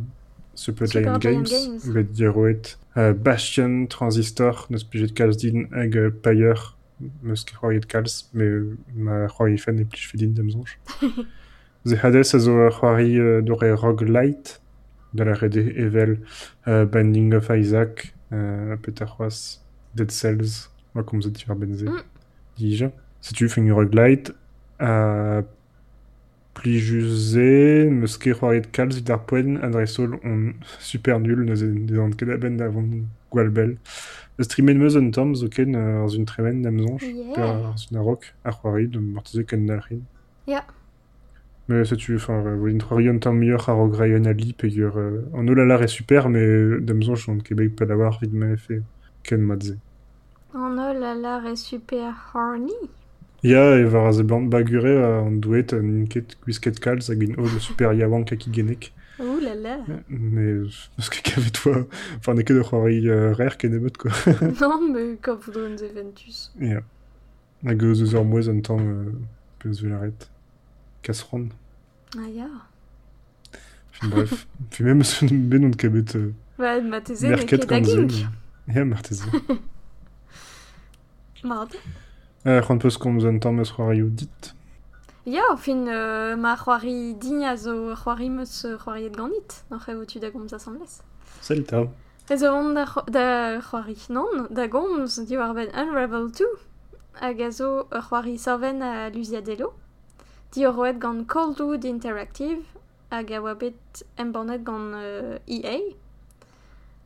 Super, Giant, Games, Games. bet diroet euh, Bastion, Transistor, neus plijet kalz din hag Payer, meus ket c'hoariet kalz, mais euh, ma c'hoari fan e plij fedin damzonj. Ze Hades a zo ar c'hoari euh, dore roguelite, de la rede evel euh, Binding of Isaac, euh, peter c'hoaz Dead Cells, kom zet tivar benze. Mm. Dija. Se tu feng roguelite, a plijuze, meus ket c'hoariet kalz vid ar poen adresol on super nul neuze de an ket aben davon gwalbel. Eus trimen meus un tamm zo ken euh, ar zun tremen damzonj, Yeah. per ar zun a rok ar c'hoari de morteze ken dalrin. Ya. Mais ça tu enfin euh, trois un temps meilleur à Rograyon Ali payeur euh, en Olalar est super mais euh, damzon je suis de Québec pas l'avoir vite m'a fait ken madze. En oh là là, est super horny. Ya e var az blant bagure an douet an ket gwisket kalz hag in ol super yawan kaki genek. Ouh là là. Mais euh, parce que kavet toi enfin ne ket de euh, rare ken ebet quoi. non, mais quand vous donnez des Ventus. Ya. Hag eus eus ur mouez an tamm euh, peus. Kasron. Ah ya. Bref, puis même ce ben on kabet. Ouais, ma tese ne ket da gink. Ja, ma teze. Mard. Euh, c'hoant peus komz an tamm eus c'hoari ou dit. Ya, fin euh, ma c'hoari digna zo c'hoari meus roari et ganit. N'an c'hev o tu da gomz a sambles. Ez on da, da c'hoari non, da gomz di war ben Unravel 2. Hag a zo c'hoari sorven a Lusiadello. dioroet gant Coldwood Interactive hag a oa bet embannet gant euh, EA.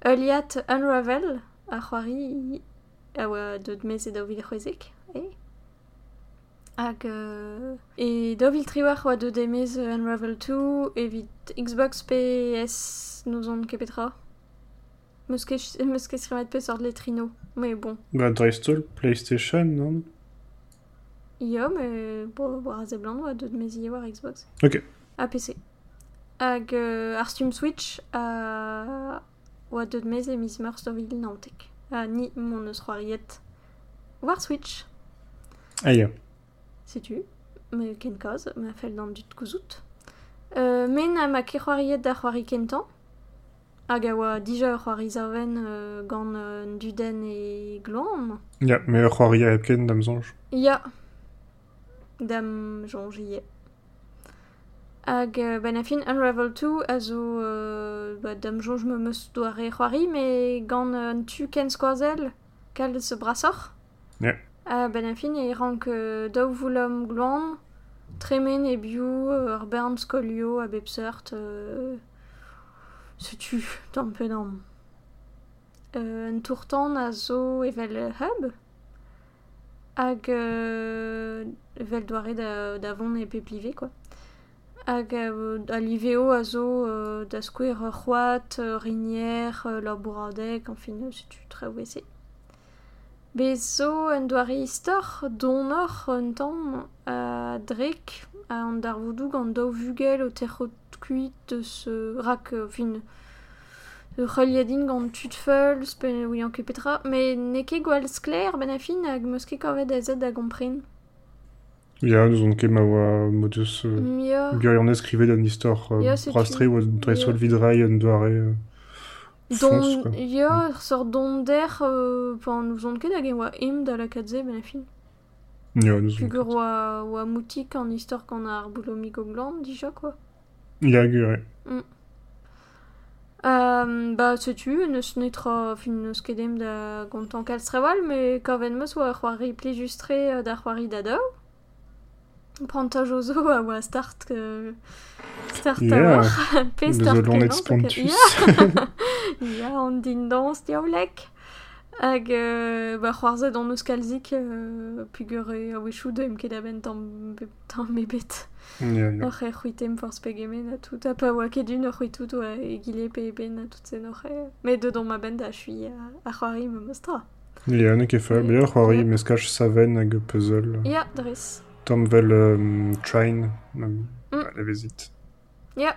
Euliat Unravel a c'hoari a oa deud mez e daouvil c'hwezek, eh? Hag... Euh, e daouvil triwar oa deud emez Unravel 2 evit Xbox PS nous on kepetra. Meus ket, meus ket skrivet pe sort letrino, mais bon. Bah, Dreistol, PlayStation, non Ya, mais a oa deud mez ie war Xbox. Ok. A PC. Hag euh, ar stum Switch a oa deud mez e mis meurs dovil nantek. A ni mon eus c'hoariet war Switch. Ah, ya. si tu me ken koz, ma fel d'an dut gouzout. Euh, men a ma ket c'hoariet da c'hoari kentan. Hag a oa dija ur c'hoari zaven euh, gant euh, duden e glan. Ya, mais ur c'hoari a ken damzonj. Ya. Dam jonj ie. Hag euh, ben a fin Unravel 2 a zo euh, ba, dam jonj me meus doare c'hoari, me gant euh, tu ken skoazel kal se brasoc'h. Ya. A ben a fin e rank euh, daou voulom glan, tremen e biou euh, ur bern skolio a bep seurt euh, se tu pedam. Euh, un tourtan a zo evel hub hag euh, vel doare da, da vont e peplive, quoi. Hag a liveo a zo euh, da skouer ur c'hoat, rinier, lor bouradeg, enfin, setu tra ouese. Be zo en doare istor, donor un tamm a drek, a an darvoudoug gant daou vugel o terc'hot kuit eus rak, euh, fin ur c'heuliadin gant tutfeul, spen oui an ket petra, me ne ket gwall skler ben a fin hag meus ket kavet a zed a gompren. Ya, nous on ket ma oa modus... Euh, Ya, Gurion skrivet an istor euh, Ya, ou Dreistol Ya. vidrai an doare... Euh, Don, ja, sort don der, euh, nous on ket hag oa im da la kadze ben a fin. Nous Pugur oa, oa moutik an istor gant ar boulomi goglan, dija, quoi. Ja, ouais. Euh, bah, setu, neus netra fin neus kedem da gant an kal streval, me kaven meus oa c'hoari pli justre euh, da c'hoari da daou. Prantaj ozo a oa start, euh, start Yeah. a pe start. Ya, ya, an din dans diaoulek. Hag euh, ba c'hoarzet an eus kalzik euh, pugur e a wechou deem ket a ben tam, tam mebet. Yeah, yeah. Ar e c'hwitem forz pegemen a tout. A pa oa ket un ar c'hwitout oa e gile pe ben a tout se Me de don ma ben da chui a, a c'hoari me mostra. Ya, ne ket fell. Bet ar c'hoari yeah. meskach saven hag puzzle. Ya, yeah, dres. Tom vel um, train. Um, mm. La vezit. Ya. Yeah.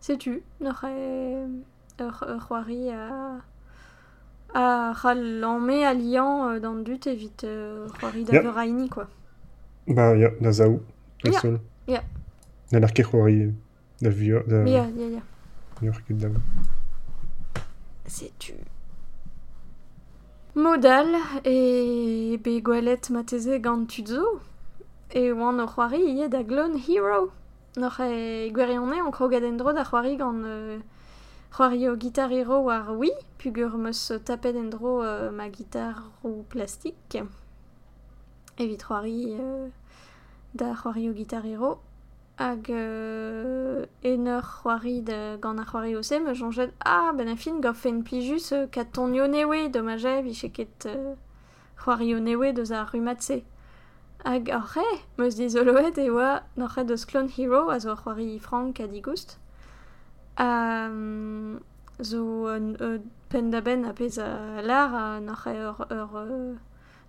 Setu, noc'he... Ur c'hoari a... a c'hallammet aliant dans d'an dut evit euh, c'hoari da yeah. aini, quoi. Ba, ya, yeah, da zaou, da yeah. sol. Ya. Yeah. Da l'arke c'hoari, da vio, da... Ya, ya, ya. Ur ket da... Setu... Modal e be gwelet mateze gant tudzo e oan o c'hoari ie da glon hero. Noc'h e gwerionne an an krogadendro da c'hoari gant... Euh... c'hoari o gitar hero war oui, pugur meus tapet en dro euh, ma gitar ou plastik. Evit c'hoari euh, da c'hoari o gitar hero. Hag euh, en ur c'hoari de, gant ar c'hoari ose, me jonget ah ben a fin gof en plijus euh, kat tonio newe, dommage vi ket euh, c'hoari o newe deus ar rumatse. Hag arre, meus dizoloet e oa n'oc'h deus Clone Hero a zo ar c'hoari frank. Um, zo euh, euh, pen da ben a pez a lar a n'oc'h ur, ur euh,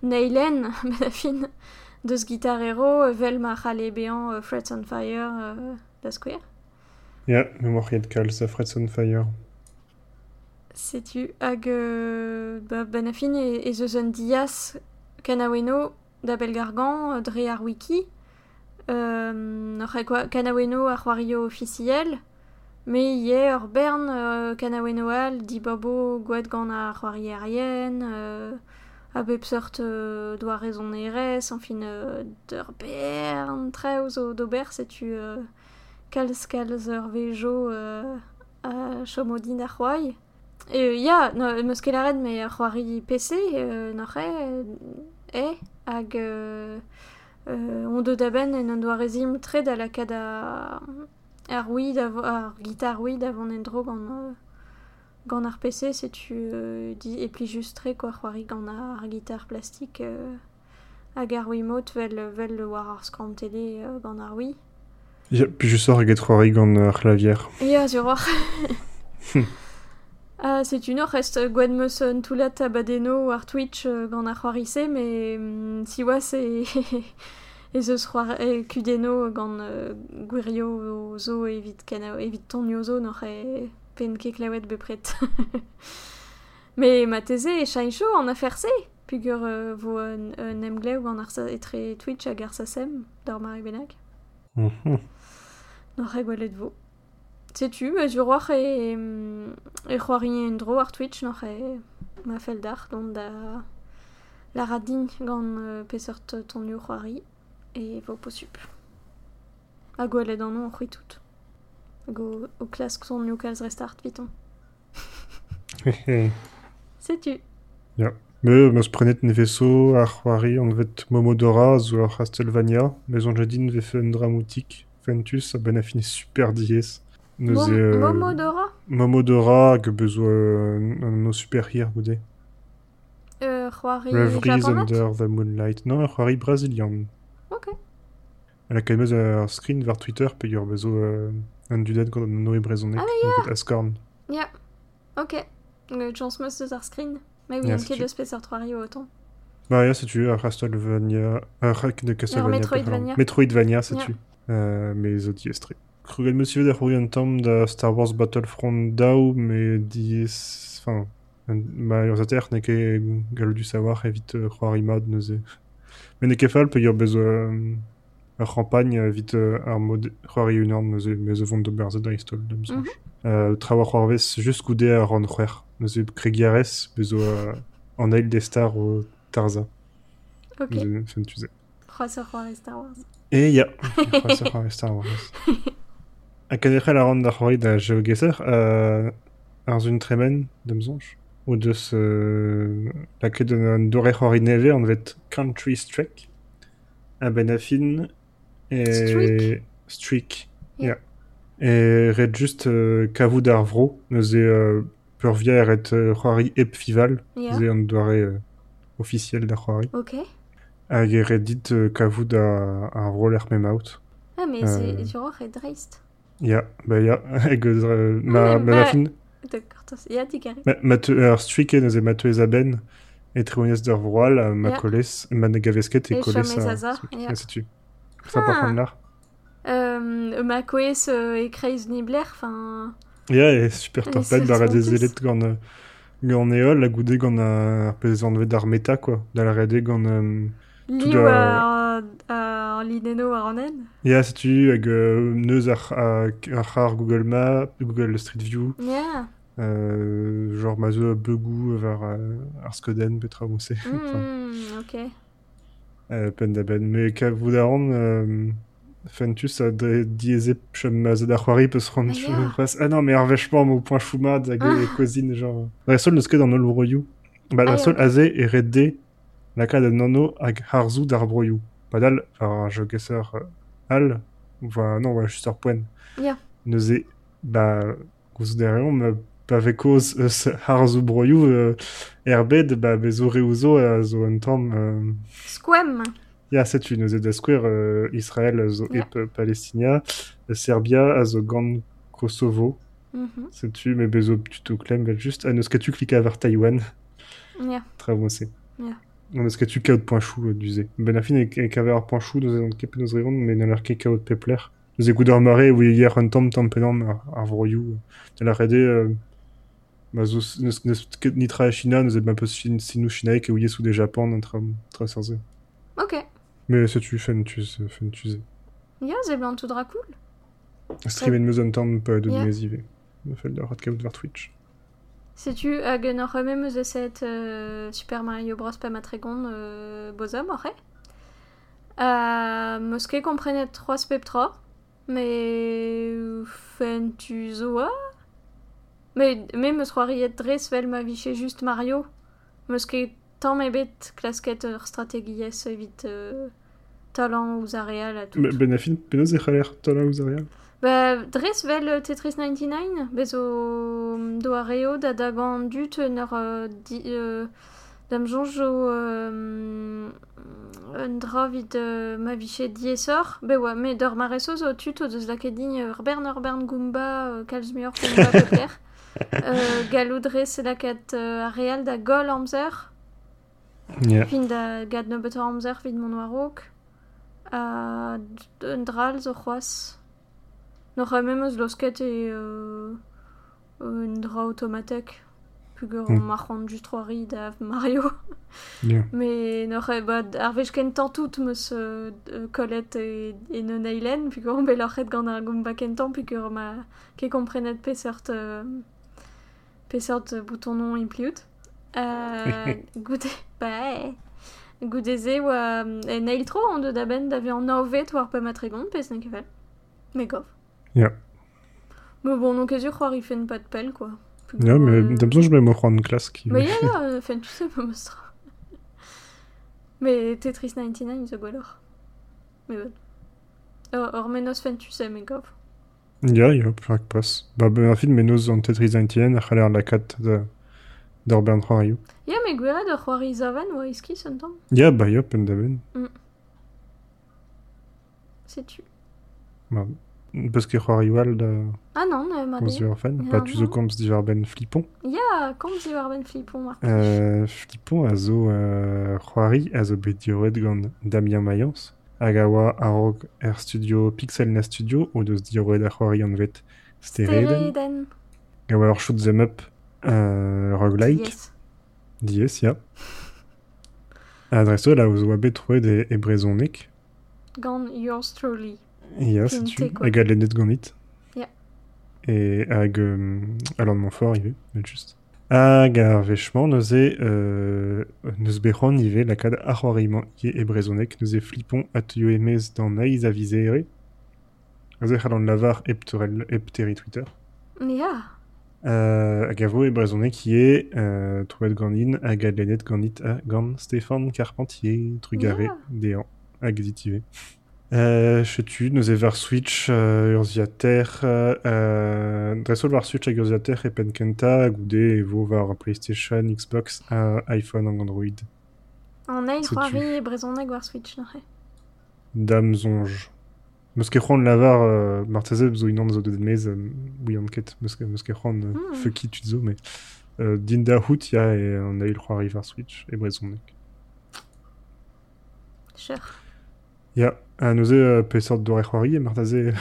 neilen ben a fin deus gitar hero euh, vel ma c'hale bean euh, Frets on Fire euh, da square. Ja, me moc'het kal, sa Frets on Fire. Setu hag euh, ba, ben a fin e, e zeus un dias kanaweno da Belgargan euh, dre ar wiki. Euh, e quoi kanaweno ar c'hoario officiel. Ie ur bern euh, kanaweno al di babo gwaet gant ar c'hoari aerien. Euh, a bep sort euh, doa rezon erez, en fin euh, d'ur bern zo d'ober setu euh, kalz kalz ur vejo euh, a chomodin ar c'hoai. E, ya, no, me ar c'hoari PC, euh, n'oc'h e, e, hag euh, euh, on deud aben en an doa rezim tre da la kad a ar oui, ar gitar oui davon en dro gant, euh, gant ar PC, setu euh, di, e pli just tre, quoi, c'hoari gant ar gitar plastik euh, hag ar Wiimote vel, vel war ar skram tele euh, gant ar oui. Ja, puis je sors hag c'hoari gant ar clavier. Ya, war. Ah, c'est une reste gwed meus un toulat a badeno ar Twitch euh, gant ar mais mm, si oa c'est ez eus c'hoar e kudeno gant euh, gwirio zo evit, kana, evit tonio zo n'oc'h e pen ket klaouet bepret. Mais ma teze e chaincho an afer se, pugur euh, vo un, un emgleu gant ar sa, etre Twitch hag ar sasem, d'ar mari benag. Mm. N'oc'h e gwelet vo. Setu, ma zur war e, e c'hoarien en dro ar Twitch n'oc'h e ma fel d'ar, don da la radin gant euh, pesort ton yo c'hoari. E vo posup. A gwelet an on c'hwi tout. Hag o, o klask tonio kalz restart viton. Hehe. Setu. Me, meus prenet ne vezo ar c'hoari an vet Momodora zo ar Castlevania, mais on jadin ve fe un dramoutik fentus a ben a fin super diez. Neuze, Mom, euh, Momodora? Momodora hag bezo euh, no super hir goude. euh, c'hoari Reveries under the moonlight. Non, ar c'hoari brazilian. Ok. Elle a kalmez ar screen var Twitter pe ur bezo euh, un gant an noe brezonek. Ah, Ah, Ascorn. Ya. Ok. Euh, chance meus eus ar screen. Mais oui, en setu. ket deus pesort c'hoari o autant. Bah, ya, c'est-tu, ar Castlevania... Ar hack de Castlevania. Metroidvania. Metroidvania, c'est-tu. Ya. Euh, mais estre. Un tamm da Star Wars Battlefront mais. Enfin, un- ma ur zater ne ket gal du savoir evit euh, neuze. Mais ne ket fall pe ur bezo euh, ar euh, ar mod c'hoari unan neuze, mais zo vont d'ober zet da istol, da. Euh, Trawar c'hoarvez just goude a ran c'hwer. Kregiarez, bezo euh, an eil des stars o Tarza. Ok. Croisseur War et Star Wars. E ya, c'hoazh c'hoarvez Star Wars. Ha kadec'hel a ran da c'hoari da geogeser, euh, ar zun tremen. Ou deus euh, la ket an dore c'hoari neve an vet Country Strike. A ben a fin. E... Streak? Yeah. Ja. E ret just euh, neuze euh, pur via eret euh, c'hoari ep fival. Yeah. Ze an doare euh, officiel da c'hoari. Ok. Hag e ret dit euh, kavout a, ar vro l'er mem out. Ah, mais Euh. c'est du roi et dreist. Ya, ba ya, hag euh, ma, Ah, ma, ma fin. D'accord, tas. Ya, ti carré. Ma, ma te, ar streak e neuze ma teuez a ben. E treounez d'ar vroal, a ma Ya. kolez, ma ne gavesket e E kolez chom ez a... a za, streak. ya. Ya, setu. Sa par Ah. contre là. Euh, euh, et Kreis Nibler, enfin. Super Et templet, c'est bar a trop des gant... Gant eol, la goude gant a ar pez an vet ar meta, quoi. Da la gant... Da- à, à Lineno à Ronen. Ya, setu, hag neuz ar, ar, ar, ar Google Maps, Google Street View, Yeah. euh, genre ma zo begou var euh, ar skoden petra mousse. Enfin, Mm, ok. euh, pen da ben. Me ka vou da ran, euh, fentus a dre dieze chom ma zo da c'hoari peus ran Ah, ya. non, mais ar vechement mo point choumad hag Ah. e kozine, genre. La sol neus ket an ol broioù. Ba la ya, sol aze e red de la ka da nono hag harzou d'ar broioù. Padal, ar jogesser euh, al, va, non, va just ar poen. Ya. Neuze, ba, gouz derrière, ma pa vekoz eus harzou broioù, euh, erbed, ba, bezo reouzo a zo an tamm, euh, Squam. Ya, setu, neuze da skouer euh, Israël a zo Ya. ep euh, Palestinia, euh, Serbia a zo gant Kosovo, Mhm. setu, me bezo tuto klem, vel just, a neus ket tu klika var Taïwan, Yeah. tra mosse. Ya. On eus ket tu kaout point chou euh, duze. Ben e kaver ar an neus men kaout pepler. Mare, ou tamm tamm penam ar, ar vroioù. De la rede, euh, ma zo neus, neus ket nitra China, peus sinou chinaik e an tra, tra serze. Ok. Mais fentuz, fentuz. Ja, c'est blanc tout dra cool. Streamen meus an tamm pa de Ja. mezive. Me fel da rat kaout var Twitch. Sais-tu, hag en oc'h même set euh, Super Mario Bros. pa matregon euh, bozom, oc'h Euh, komprenet 3 spep 3, mais fen tu zo a Mais, meus c'hoariet dres ma viche just Mario. Meus ket tamm ebet klasket ur strategiez evit euh, talent ouz areal a tout. Me- Ben a fin, penaos e Ba, dres vel Tetris 99, bezo do a reo da da gant dut nor euh, di, euh, dam jonjo euh, un dra vid euh, ma viche diesor, be oa me dor mare zo tut o deus lake din ur bern ur bern gumba euh, kalzmur gumba pepler. euh, galou dres laket euh, a real da gol amzer. Yeah. Fin da gad nebetor amzer vid mon oarok. A un dral zo c'hoaz. Eus losket e euh, un dra automatek. Pugur mm. marchand just roari da Mario. Ya. Mais noch e bad ar vez ken tantout meus euh, euh, Colette et, et non eilen, pugur on beloc'het gant ar gomba kentan, pugur ma ke komprenet pesert euh, pesert bouton non impliut. Euh, goude, eh. Goudeze oa e neil tro an deud aben da vez an naovet war pa matregon pez ne kevel. Me gov. Ya. Mais bon, non kezur c'hoar i fen pas de pelle, quoi. Ya, bon, me euh, d'am je me mo c'hoant klas ki... Mais ya, ya, euh, fen tout ça, me mostra. Mais Tetris 99, zo gwellor. Mais bon. Or, or menos fen tu sais, me gov. Ya, ya, perak pas. Ba, ben a fin, menos an Tetris 99 a c'haller la kat da... d'ar bern c'hoarioù. Ya, me gwered ur c'hoari zavan oa iski son tamm. Ya, ba, ya, pen da ben. Ba, Peus ket c'hoarioù al da... Ah non, euh, fan. Ya, Ba, tu zo non. komz divar ben flipon. Ya, kom zi war ben flippon, Marc. Euh, flipon a zo euh, c'hoari a zo bet dioret gant Damien Mayence. Hag a oa a-raok er studio Pixelna Studio o deus dioret a c'hoari an vet Stereden. Ga oa ur shoot them up euh, roguelike. Yes. Dies, ya. Adreso la oa bet troet e, e brezonek. Gant yours truly. Lennet gant it. Ya. et hag de Montfort, il est juste. Hag ar euh, neus flippon at yo emez c'hallan lavar epterel, epteri Twitter. Ya. Euh, hag avo e brezonnek qui est euh, trouet gandin hag adlenet gandit a gant Stéphane Carpentier, trugare, Yeah. hag. Euh, chetu, neuze var Switch, euh, urziater, euh, euh, dressol var Switch hag urziater e penkenta, goude e vo var PlayStation, Xbox, a iPhone hag Android. An C'est c'hoari e brezhoneg war Switch, n'ar Dam zonj. Meus ket c'hoant lavar euh, marteze zo unan zo deud mez euh, oui an ket meus ket c'hoant euh, Hmm. fucky tu zo mais euh, din da hout ya e an eil c'hoari var Switch e brezhoneg. Cher. Ya, a neuze euh, pe sort d'ore c'hoari e marteze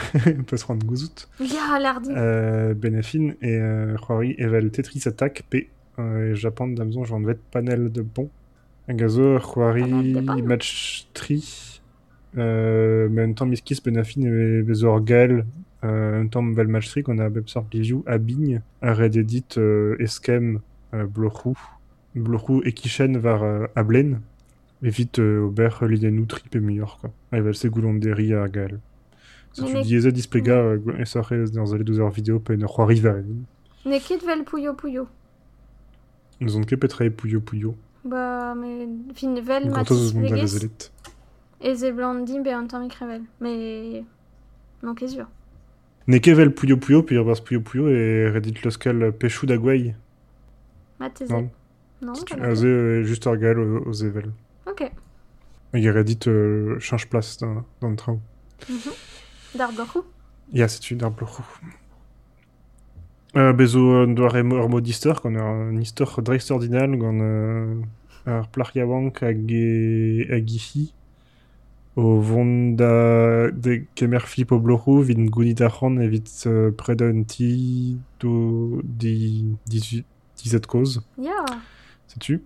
peus c'hoant gouzout. Ya, lardi. Euh, Benefin et euh, c'hoari evel Tetris Attack P euh, e Japan damzon j'en vet panel de bon. Hag a zo c'hoari match tri euh, mais un temps miskis e ur gal euh, un temps vel match tri qu'on a bep sort liviou a bigne a red edit euh, eskem euh, bloc'hou bloc'hou e kichen var euh, a blen evit euh, ober lidenou trip e meilleur quoi. A evel se goulonderi a gal. Si Mais tu disais displega euh, sorrez dans les 12 heures vidéo pe une c'hoari va Ne ket vel pouyo pouyo. Nous on ket petra e pouyo pouyo. Ba, me fin vel matis eus mont da legez. lezelet. E ze blandi be an tammik revel. Me... Non ket sur. Ne kevel pouyo pouyo, pe ur bars pouyo pouyo e redit leuskel pechou da gwei. Ma te Non. Non, aze euh, juste ur gal aux aux evel. Ok. Il redit euh, change place dans, dans le train. D'ar bloc'hou. Ya, c'est une arbre roux. Euh, bezo euh, doar ur qu'on a un istor dreist ordinal, gant ar plariawank hag ici. O vont da de kemer flip o blorou, vin gounit arran evit euh, pred un ti do di 18 17 cause. Ya. Sais-tu euh,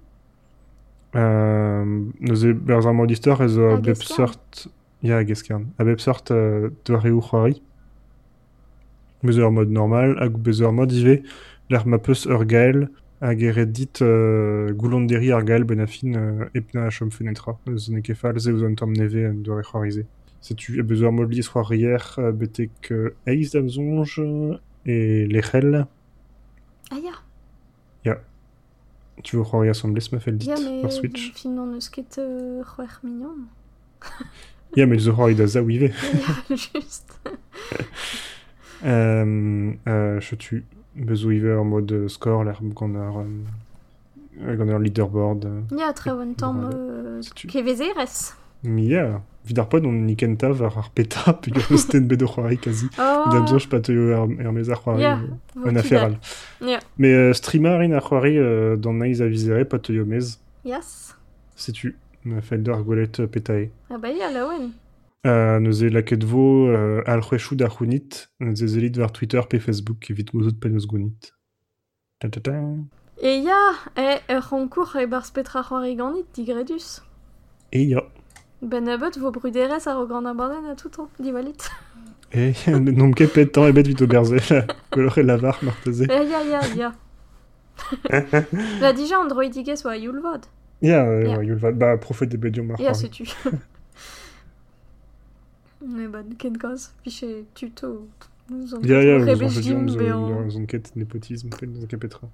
Neuze berz ar modister ez A a bep Gescarn. sort... Ya, a Gescarn. A bep sort euh, doare ou c'hoari. Mod normal, hag mod ive, l'ar ma peus ur gael, hag e red dit euh, goulonderi ar gael benafin euh, epna a chom fenetra. Ne ket fall ze neve c'hoarize. E mod liz euh, betek euh, eiz e lechel. Ah ya. Tu veux c'hoari assemblés ma fel dit, Ya, me par Switch. fin an eus ket euh, c'hwer mignon. Ya, met zo c'hoari da za wive. Ya, just. Euh, euh, je tue bezo ive en mode score, l'air euh, gant ar leaderboard. Ya, tre oan tamm Bravo. euh, C'est-tu kevezerez. Mi ya, vid ar pod on nikenta var ar peta, pe ur sten bet o c'hoari kazi. Oh. Da bzoch pat eo ar, ar mez ar c'hoari euh, vo un kidal. afferal. Ya. Mais euh, streamer in ar c'hoari euh, dans naiz avizere pat eo mez, Yes. sais-tu, ma fel d'ar gwelet euh, petae. Ah ba ya, laouen. Euh, neuze laket vo euh, al c'hwechou d'ar c'hounit, neuze zelit var Twitter pe Facebook evit gozot pen eus gounit. Ta ta ta. E ya, e ur concours e bar spetra c'hoari ganit digredus. Et ya. Ben abot vo bruderez ar o gant abaden a tout an, di walit. E, n'om ket pet tamm ebet vit o berze, kolore lavar marteze. E ya, ya, ya. La dija youlvod. Ya, Ya. ouais, yulvat, bah, profet de bediom mar Ya, c'hoari. setu. Me ban, ken koz, fiche tuto. Ya, ya, rebech ouzon dim, jodiom, be zo, an- zo ket nepotisme, pen zo ket petra.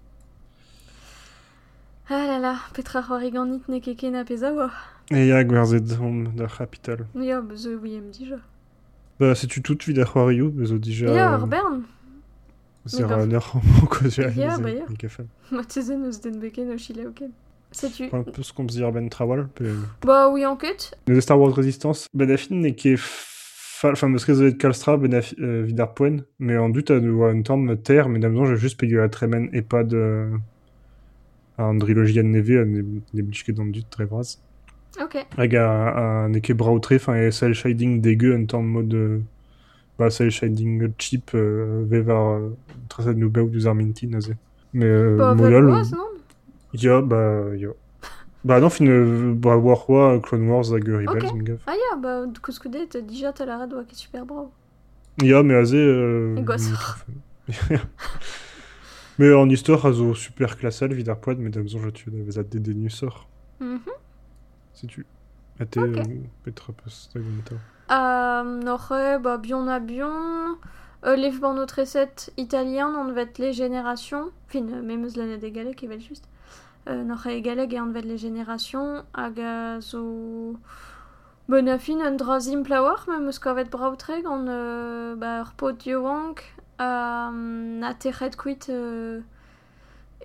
Ah la la, petra c'hoari ganit ne ket ken a peza oa. E ya, gwerzet om da capital. Ya, be ze ouiem dija. Bah, setu tout vid ar c'hoarioù, bezo dija... Ya, ur bern. Zer an ur o kozia. Ya, bah, ya. Afal. Ma tezen eus den beken o chile oken. Setu. Un peus komz dir ben trawal, pe... Ba oui an ket. Neuze Star Wars Resistance, ben a fin ne ket. Enfin, ket zo et kalstra ben a fi- euh, vid ar poen, mais en dut a oa un tamm ter, mais damzon j'ai juste pegio a tremen e pa de... an drilogi an neve, a ne, ne blij ket an dut tre vraz. Ok. Hag a, a ne ket brao tre, enfin, e cel shading dégueu un tamm mod... Euh, bah, cel shading cheap, euh, ve var euh, trasad nou baout duz ar minti, naze. Mais euh, Ba modal, oaz, non? Ya, bah, ya. Bah non, fin, euh, bah, Warwa, Clone Wars hag Rebels, Ok. min gav. Ah ya, ba kouskudet, dija tal a red oa ket super bravo. Ya, mais aze... Euh, E goaz. Mais en histoire, also super klassel vid ar poed, mais da besoin tu da vezat de denusor. Mhm. Si tu... Ate euh, petra gomta. Euh, Norre, bah, Bion a Bion. Euh, les ban notre recette italien, on va être les générations. Euh, même l'année des galets qui va juste. Norre et galeg et on va être les générations. Aga zo. Bonafin, un drazim plawar, mais muscovet brautreg, on euh, bah, repot diowank. um, na terret kuit euh,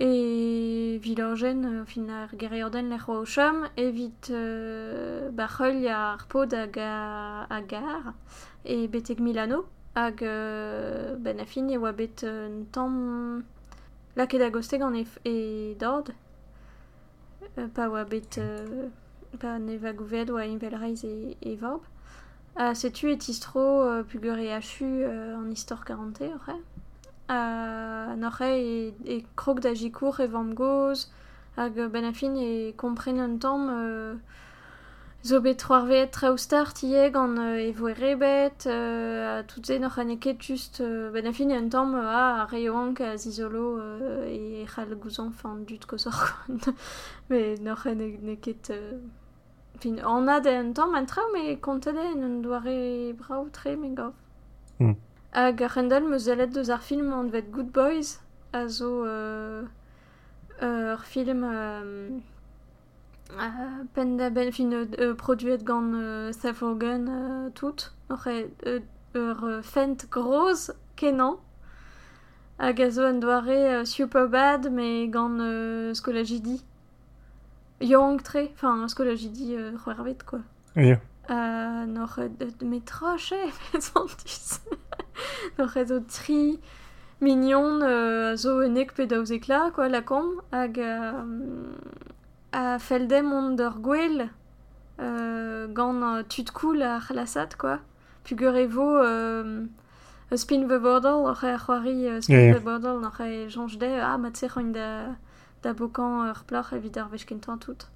e vilorgen uh, fin ar geriorden le roi o chom evit euh, ba c'heul ya ar pod hag a, a gar e beteg Milano hag euh, ben a fin e oa bet un tamm laket a gosteg an e, e dord pa oa bet euh, pa ne va gouved oa invel reiz e, e vorb Uh, setu et istro euh, pugur e achu euh, an istor 40 ore. Uh, Norre e, e krog da jikour e vam goz, hag ben a fin e kompren un tamm euh, zo bet troarvet traoustar tieg an euh, e voe rebet, euh, a tout ze noc'h an eket just euh, ben a fin e un tamm zizolo euh, e c'hal gouzon fan dut kozor. Me noc'h an Fin on a de un tamm an traoù, me kontede en un doare brao tre me gav. Mm. Hag ar rendal me zelet deus ar film an vet Good Boys, a zo euh, ur film euh, uh, pen da ben fin euh, produet gant euh, Seth Rogen euh, tout, ur, euh, ur fent groz kenan, hag a zo an doare euh, Superbad, me gant euh, Skolajidi. Yo tre, enfin, ce que j'ai dit, euh, quoi. Yeah. Euh, nor de métroche, fezantis. nor tri mignon, zo enek pe daouz ekla, quoi, la com, hag a feldem on d'ur gwell, gant euh, tud koul a quoi. Pugur. Euh, Spin the Bordel, ar c'hoari Spin yeah, yeah. the Bordel, ar c'hoari Jean Jde, ah, ma tse da... da bokan ur plach evit ar vech kentan tout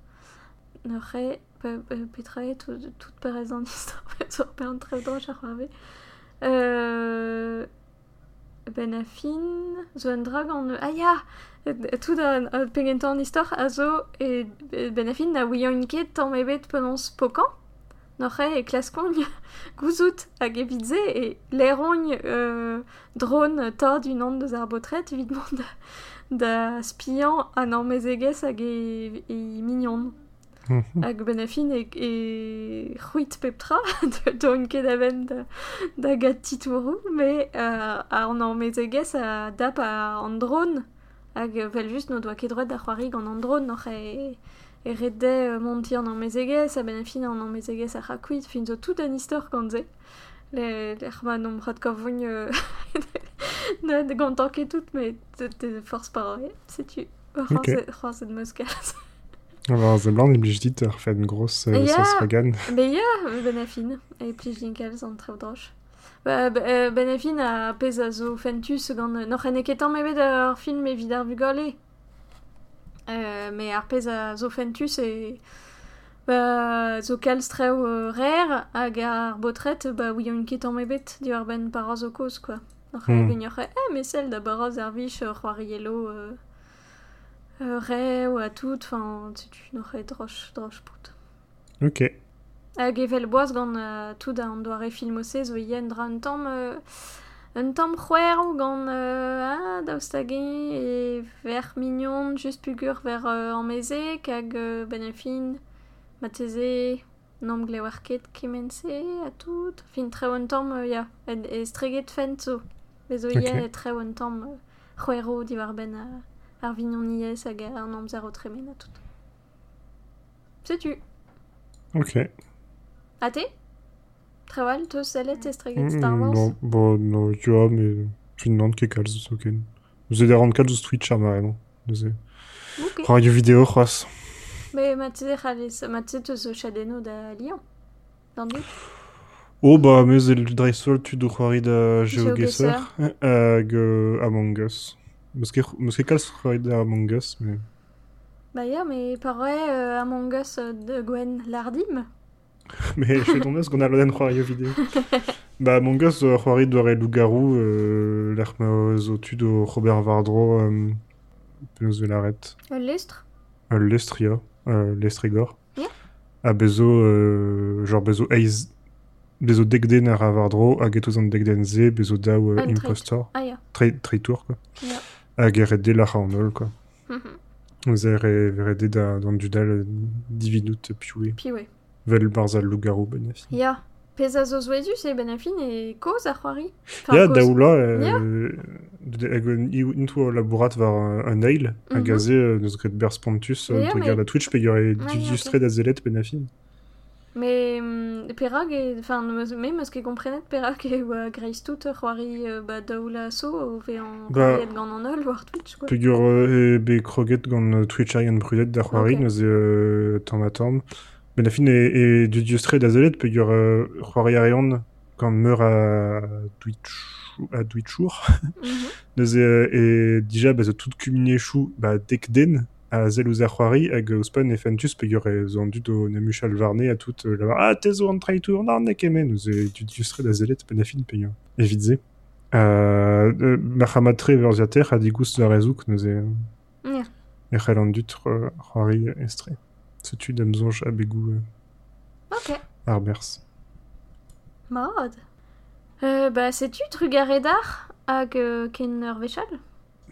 n'oc'h e pe, pe, petra e tout, tout perez an istor sur pe an trev droch ar c'hoarve euh, ben a fin zo euh, tout an pengentan istor a zo e e ben a fin na ouian ket tamm ebet penons pokan n'oc'h e e klaskong gouzout hag evit ze e lerogn euh, drone tord un an deus ar botret evidement da, da spian an an mezegez hag e, e mignon Mhm. hag ben a fin e, e c'hwit peptra de don ket aven da, da gat titourou me euh, a an an mezegez a dap a an drone hag vel just no doa ket droet da c'hoari gant an drone e e red de euh, monti an an mezegez a ben a fin an an mezegez a c'hakuit fin zo tout an istor gant ze le l'er ma nom rat kavoun euh, na de gant ket tout me te, te force par ouais, sais-tu Ok. C'hoazh de Moscal. Aber ze blanc blij dit ar fet gros euh, Ja. Volkswagen. Mais ya, ben a fin, e plij dinkal an trev droch. Ba, ba, euh, ben a fin a pez a zo fentus gant euh, n'oc'h en e ketan mevet ar film evit ar bugale. Euh, me ar pez a zo fentus e ba, zo kal streu euh, rer hag ar botret ba oui un ketan mevet di ar ben par zo koz quoi. Hmm. hmm. gagnoc'h eh mais celle da baroz ar vich euh, c'hoariello euh, euh, re ou a tout, enfin tu tu n'oc'h e droch droch pout. Ok. Hag evel boaz gant uh, tout an doare filmose zo yen dra un tamm uh, un ou gant uh, ah, daoustagin e ver mignon just pugur ver uh, an mezek hag uh, ben a fin mateze nom glewer ket kemense a tout. Fin treo un tamm uh, ya e, e streget fent zo. Be zo Ok. yen e treo un tamm uh, c'hwero diwar ben a, ar vignon hag ar amzer o tremen a tout. Setu. Ok. A te? Trewal, teus sellet e streget Star Wars no, mais ket kalz zo ken. An kalz Twitch ar ed Ok. radio vidéo c'hoaz. C'halez, teus o chadeno da Lyon. Dan du Oh, ba, el dreisol tu do c'hoari da GeoGuessr. GeoGuessr hag euh, Among Us. Meus ket meus ket kalz c'hoari da Among Us, mais... Ba ya, me paroe euh, Among Us euh, de Gwen Lardim. Mais je fais ton os qu'on a l'oden c'hoari vidéo. bah, mon gosse, euh, c'hoari d'ore loup-garou, euh, l'air au tu de Robert Vardro, euh, penaos de l'arrête. Euh, Lestre Euh, Lestria, euh, Lestrigor. Yeah. A bezo, euh, genre bezo eiz, bezo degden ar a Vardro, hag eto an degden ze, bezo euh, trait. impostor. Ah, ya. Tre, treitour, quoi. Yeah. Hag eret de la an ol, quoi. Vous avez verré da, dans Dudal, euh, divinut pioué. Puis ouais. Vel barzal loup-garou, benefi. Ya. Pezaz o zouezus e benafin e koz ar c'hoari koz. daoula, euh, de- hag un iou- into labourat var un, eil, Mhm. hag aze euh, neus gret berz pontus, Ya, euh, mais- regarde a Twitch, pe gare illustré da zelet benafin. Mais perag e... Enfin, me meus ket komprenet perag e oa greiz tout ur c'hoari euh, ba daoula so o ve an Bah. c'hoariet gant an ol war Twitch, quoi. Pe gur euh, e be kroget gant euh, Twitch an brudet da c'hoari, Ok. neus e euh, tamm a tamm. Benafin e, e du diustre da zelet, pe gur euh, c'hoari a reon gant meur a Twitch a Twitchour. Mhm. Neuze e dija ba zo tout kumine chou ba dek den a zel ouz ar c'hoari hag ouspan e fentus pe gur e zo an dud o nemuchal varne a tout euh, la ah te zo an traitour nan ne kemen neuze du diustre da zelet pe nafin pe gur evidze euh, euh, Mahamatre verziater a digous da rezouk neuze Ya. e c'hell zonj a begou euh, Ok. ar berz Mod. Euh, bah, sais-tu trugaré d'art hag euh, ken ur vechal?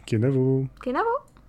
Kenavo. Ken avo